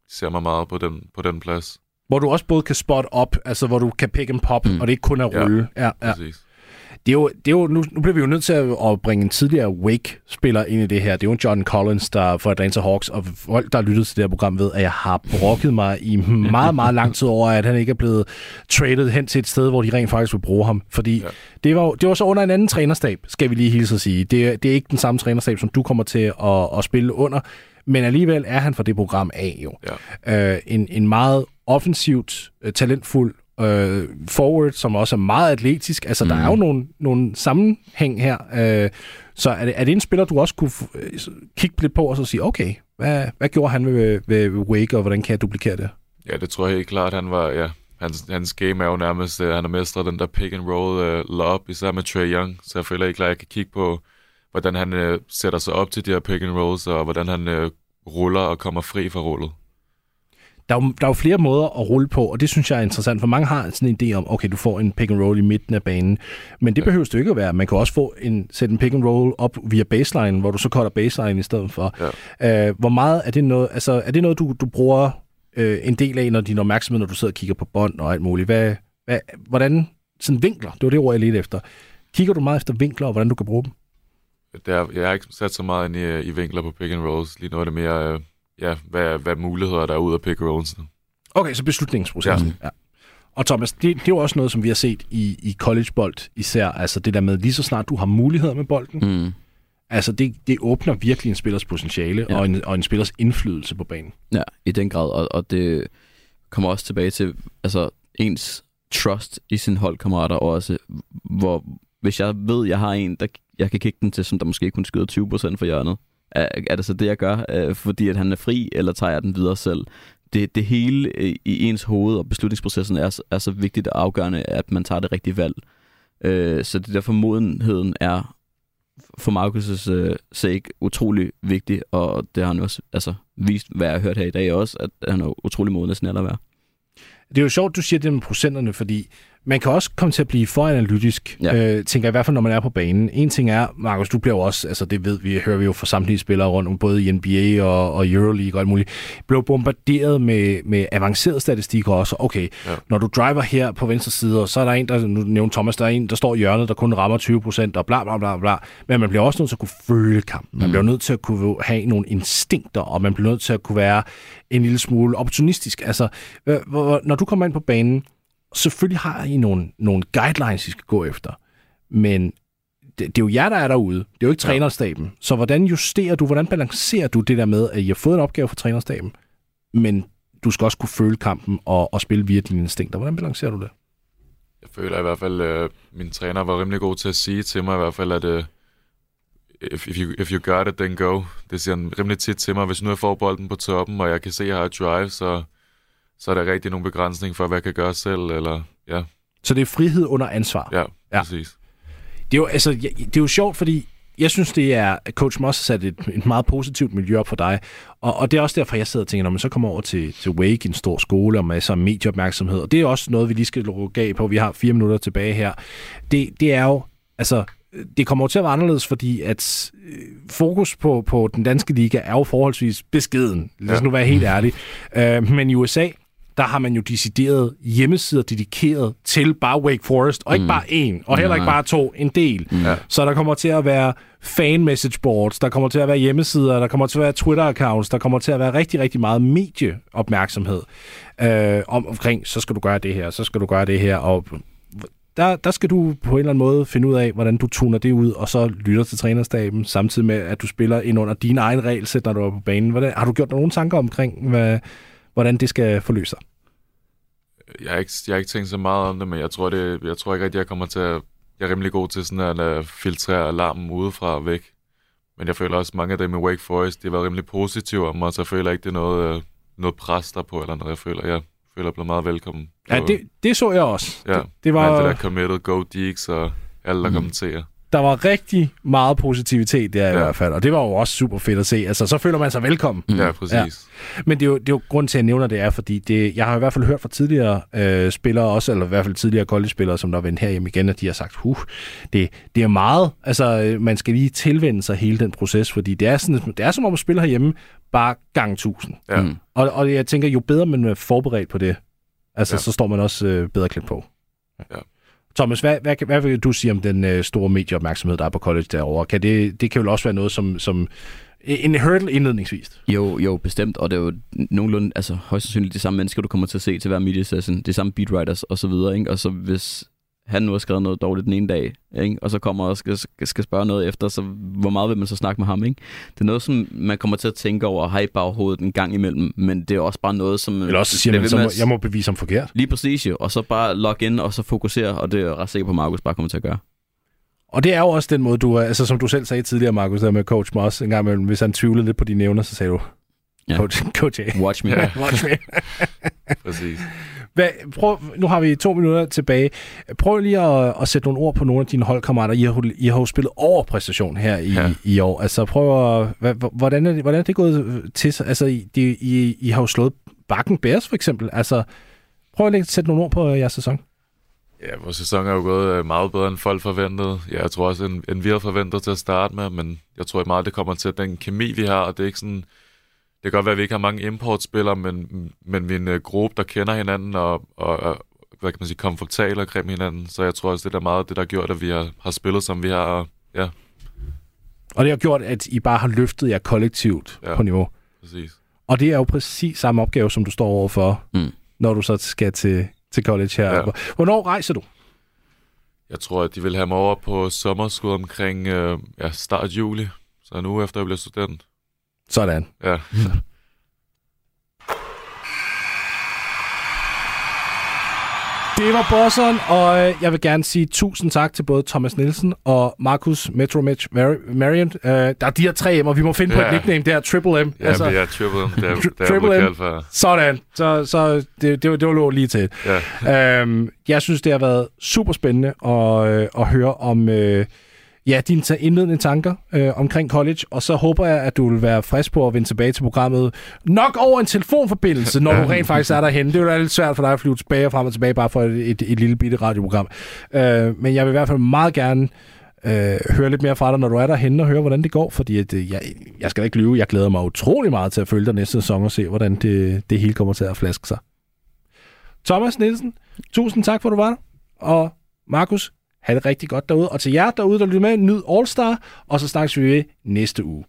ser mig meget på den, på den plads. Hvor du også både kan spot op, altså hvor du kan pick and pop, mm. og det ikke kun er Ja, rulle. Ja, ja. Præcis. Det er jo, det er jo, nu, nu bliver vi jo nødt til at, bringe en tidligere Wake-spiller ind i det her. Det er jo John Collins, der for Atlanta Hawks, og folk, der har lyttet til det her program, ved, at jeg har brokket mig i meget, meget lang tid over, at han ikke er blevet traded hen til et sted, hvor de rent faktisk vil bruge ham. Fordi ja. det, var, det var så under en anden trænerstab, skal vi lige hilse at sige. Det, er- det er ikke den samme trænerstab, som du kommer til at, at spille under, men alligevel er han for det program af jo. Ja. Øh, en, en meget offensivt, øh, talentfuld øh, forward, som også er meget atletisk. Altså, mm. der er jo nogle, nogle sammenhæng her. Øh, så er det, er det en spiller, du også kunne øh, kigge lidt på og så sige, okay, hvad, hvad gjorde han ved, ved, Wake, og hvordan kan jeg duplikere det? Ja, det tror jeg helt klart, han var, ja, hans, hans game er jo nærmest, uh, han har mestret den der pick and roll uh, lob, især med Trey Young, så jeg føler ikke klart, at jeg kan kigge på, hvordan han uh, sætter sig op til de her pick and rolls, og hvordan han uh, ruller og kommer fri fra rullet. Der er, jo, der er jo flere måder at rulle på, og det synes jeg er interessant, for mange har sådan en idé om, okay, du får en pick and roll i midten af banen, men det behøver det jo ikke at være. Man kan også få en, sætte en pick and roll op via baseline, hvor du så cutter baseline i stedet for. Ja. Øh, hvor meget er det noget, altså er det noget, du, du bruger øh, en del af, når din opmærksomhed, når du sidder og kigger på bånd og alt muligt? Hvad, hvad, hvordan, sådan vinkler, det var det ord, jeg lidt efter. Kigger du meget efter vinkler, og hvordan du kan bruge dem? Det er, jeg har ikke sat så meget ind i, øh, i vinkler på pick and rolls. Lige nu er det mere, uh, ja, hvad, hvad muligheder der er ud af pick rolls. Okay, så beslutningsprocessen. Ja. ja. Og Thomas, det, det er jo også noget, som vi har set i, i collegebold især. Altså det der med, lige så snart du har muligheder med bolden, Mm. altså det, det åbner virkelig en spillers potentiale Ja. ja. og, en, og en spillers indflydelse på banen. Ja, i den grad. Og, og det kommer også tilbage til altså, ens trust i sine holdkammerater også. Hvor, hvis jeg ved, jeg har en, der jeg kan kigge den til, som der måske kun skyder 20% for hjørnet, er, er det så det, jeg gør? Øh, fordi at han er fri, eller tager jeg den videre selv? det, det hele øh, i ens hoved og beslutningsprocessen er, er så vigtigt og afgørende, at man tager det rigtige valg. Øh, så det derfor modenheden er for Markus' øh, sake utrolig vigtig, og det har han også altså, vist, hvad jeg har hørt her i dag også, at han er utrolig moden af sin alder at være. Det er jo sjovt, du siger det med procenterne, fordi man kan også komme til at blive for analytisk, ja. øh, tænker jeg i hvert fald, når man er på banen. En ting er, Markus, du bliver jo også, altså det ved vi, hører vi jo fra samtlige spillere rundt om, både i NBA og, og Euroleague og alt muligt, blev bombarderet med, med avanceret statistik også. Okay, ja. når du driver her på venstre side, og så er der en, der, nu nævnte Thomas, der er en, der står i hjørnet, der kun rammer 20 procent, og bla bla bla bla. Men man bliver også nødt til at kunne føle kampen. Man Mm. bliver nødt til at kunne have nogle instinkter, og man bliver nødt til at kunne være en lille smule opportunistisk. Altså, øh, når du kommer ind på banen, selvfølgelig har I nogle, nogle guidelines, I skal gå efter. Men det, det er jo jer, der er derude. Det er jo ikke trænerstaben. Så hvordan justerer du, hvordan balancerer du det der med, at I har fået en opgave fra trænerstaben, men du skal også kunne føle kampen og, og spille via dine instinkter. Hvordan balancerer du det? Jeg føler i hvert fald, at min træner var rimelig god til at sige til mig i hvert fald, at uh, if, if, you, if you got it, then go. Det siger han rimelig tit til mig. Hvis nu jeg får bolden på toppen, og jeg kan se, at jeg har et drive, så, så er der rigtig nogle begrænsninger for, hvad jeg kan gøre selv. Eller, ja. Så det er frihed under ansvar. Ja, ja. præcis. Det er jo, altså, det er jo sjovt, fordi jeg synes, det er, Coach Moss har sat et, et meget positivt miljø op for dig. Og, og det er også derfor, jeg sidder og tænker, når man så kommer over til, til Wake, en stor skole, og masser af medieopmærksomhed, og det er også noget, vi lige skal lukke af på. Vi har fire minutter tilbage her. Det, det er jo, altså, det kommer jo til at være anderledes, fordi at øh, fokus på, på den danske liga er jo forholdsvis beskeden. Lad os Ja. nu være helt *laughs* ærlige. Øh, men i USA, der har man jo decideret hjemmesider dedikeret til bare Wake Forest, og ikke Mm. bare en, og heller ikke bare to, en del. Ja. Så der kommer til at være fan message boards, der kommer til at være hjemmesider, der kommer til at være Twitter-accounts, der kommer til at være rigtig, rigtig meget medieopmærksomhed øh, om, omkring, så skal du gøre det her, så skal du gøre det her, og der, der skal du på en eller anden måde finde ud af, hvordan du tuner det ud, og så lytter til trænerstaben, samtidig med, at du spiller ind under dine egen regelsæt, når du er på banen. Hvordan, har du gjort dig nogle tanker omkring, hvad, hvordan det skal forløse sig? Jeg har, ikke, jeg har ikke tænkt så meget om det, men jeg tror, det, jeg tror ikke rigtig, jeg kommer til at... Jeg er rimelig god til sådan at filtrere alarmen udefra og væk. Men jeg føler også, at mange af dem i Wake Forest, de har været rimelig positive om mig, så jeg føler ikke, det er noget, uh, noget pres der på, eller noget. Jeg føler, jeg føler, jeg bliver meget velkommen. Ja, det, det så jeg også. Ja, det, det var, alt det der committed, go Deeks og alle, der mm. kommenterer. Der var rigtig meget positivitet der i Ja. hvert fald, og det var jo også super fedt at se. Altså, så føler man sig velkommen. Ja, præcis. Men det er, jo, det er jo grund til, at jeg nævner det er, fordi det, jeg har i hvert fald hørt fra tidligere øh, spillere også, eller i hvert fald tidligere college-spillere, som der er vendt herhjemme igen, at de har sagt, huh, det, det er meget, altså øh, man skal lige tilvende sig hele den proces, fordi det er, sådan, det er som om at spille herhjemme, bare gang tusind. Ja. Mm. Og, og jeg tænker, jo bedre man er forberedt på det, altså Ja. så står man også øh, bedre klædt på. Ja. Thomas, hvad, hvad, hvad vil du sige om den øh, store medieopmærksomhed, der er på college derovre? Kan det, det kan vel også være noget som, som øh, en hurdle indledningsvis? Jo, jo, bestemt, og det er jo nogenlunde, altså højst sandsynligt de samme mennesker, du kommer til at se til hver media session, de samme beatwriters og så videre, ikke? og så hvis han nu har skrevet noget dårligt den ene dag, ikke? og så kommer og skal, skal, spørge noget efter, så hvor meget vil man så snakke med ham? Ikke? Det er noget, som man kommer til at tænke over og have i baghovedet en gang imellem, men det er også bare noget, som... Eller også siger man, så må, at- jeg må bevise ham forkert. Lige præcis jo, og så bare logge ind og så fokusere, og det er jeg ret sikker på, at Markus bare kommer til at gøre. Og det er jo også den måde, du er, altså som du selv sagde tidligere, Markus, der med coach Moss, en gang imellem, hvis han tvivlede lidt på dine evner, så sagde du, Ja. coach, coach A. Watch me. *laughs* Watch me. Præcis. Hvad, prøv, nu har vi to minutter tilbage. Prøv lige at, at sætte nogle ord på nogle af dine holdkammerater. I har, I har jo spillet over præstation her i, ja. I år. Altså prøv at, hvad, hvordan, er det, hvordan er det gået til sig? Altså, I, I, I har jo slået Bakken Bears for eksempel. Altså, prøv at lægge- sætte nogle ord på øh, jeres sæson. Ja, vores sæson er jo gået øh, meget bedre, end folk forventede. Ja, jeg tror også, end, end vi havde forventet til at starte med, men jeg tror meget, det kommer til den kemi, vi har, og det er ikke sådan... Det kan godt være, at vi ikke har mange importspillere, men, men vi er en øh, gruppe, der kender hinanden og, og, og hvad kan man sige, komfortable omkring hinanden. Så jeg tror også, det er meget det, der har gjort, at vi har, har spillet, som vi har. Og, ja, Og det har gjort, at I bare har løftet jer kollektivt ja. På niveau. præcis. Og det er jo præcis samme opgave, som du står overfor, Mm. når du så skal til, til college her. Ja. Hvornår rejser du? Jeg tror, at de vil have mig over på sommerskud omkring øh, ja, start juli. Så uge efter, jeg bliver student. Sådan. Ja. Det var bosseren, og øh, jeg vil gerne sige tusind tak til både Thomas Nielsen og Markus Metromitch Mar- Marion. Øh, der er de her tre M, og vi må finde ja. på et Ja. nickname, det er Triple M. Ja, altså, er Triple M. Det er, det er Triple M. for. Sådan. Så, så det, det, var- det var lå lige til. Ja. Øhm, jeg synes, det har været super spændende at, øh, at høre om øh, ja, dine indledende tanker øh, omkring college, og så håber jeg, at du vil være frisk på at vende tilbage til programmet nok over en telefonforbindelse, når du rent faktisk er derhen. Det er jo lidt svært for dig at flyve tilbage og frem og tilbage, bare for et, et, et lille bitte radioprogram. Øh, men jeg vil i hvert fald meget gerne øh, høre lidt mere fra dig, når du er derhen og høre, hvordan det går, fordi at, øh, jeg, jeg skal da ikke lyve, jeg glæder mig utrolig meget til at følge dig næste sæson og se, hvordan det, det hele kommer til at flaske sig. Thomas Nielsen, tusind tak for, at du var der. Og Markus, Ha' det rigtig godt derude. Og til jer derude, der lytter med, nyd All Star, og så snakkes vi ved næste uge.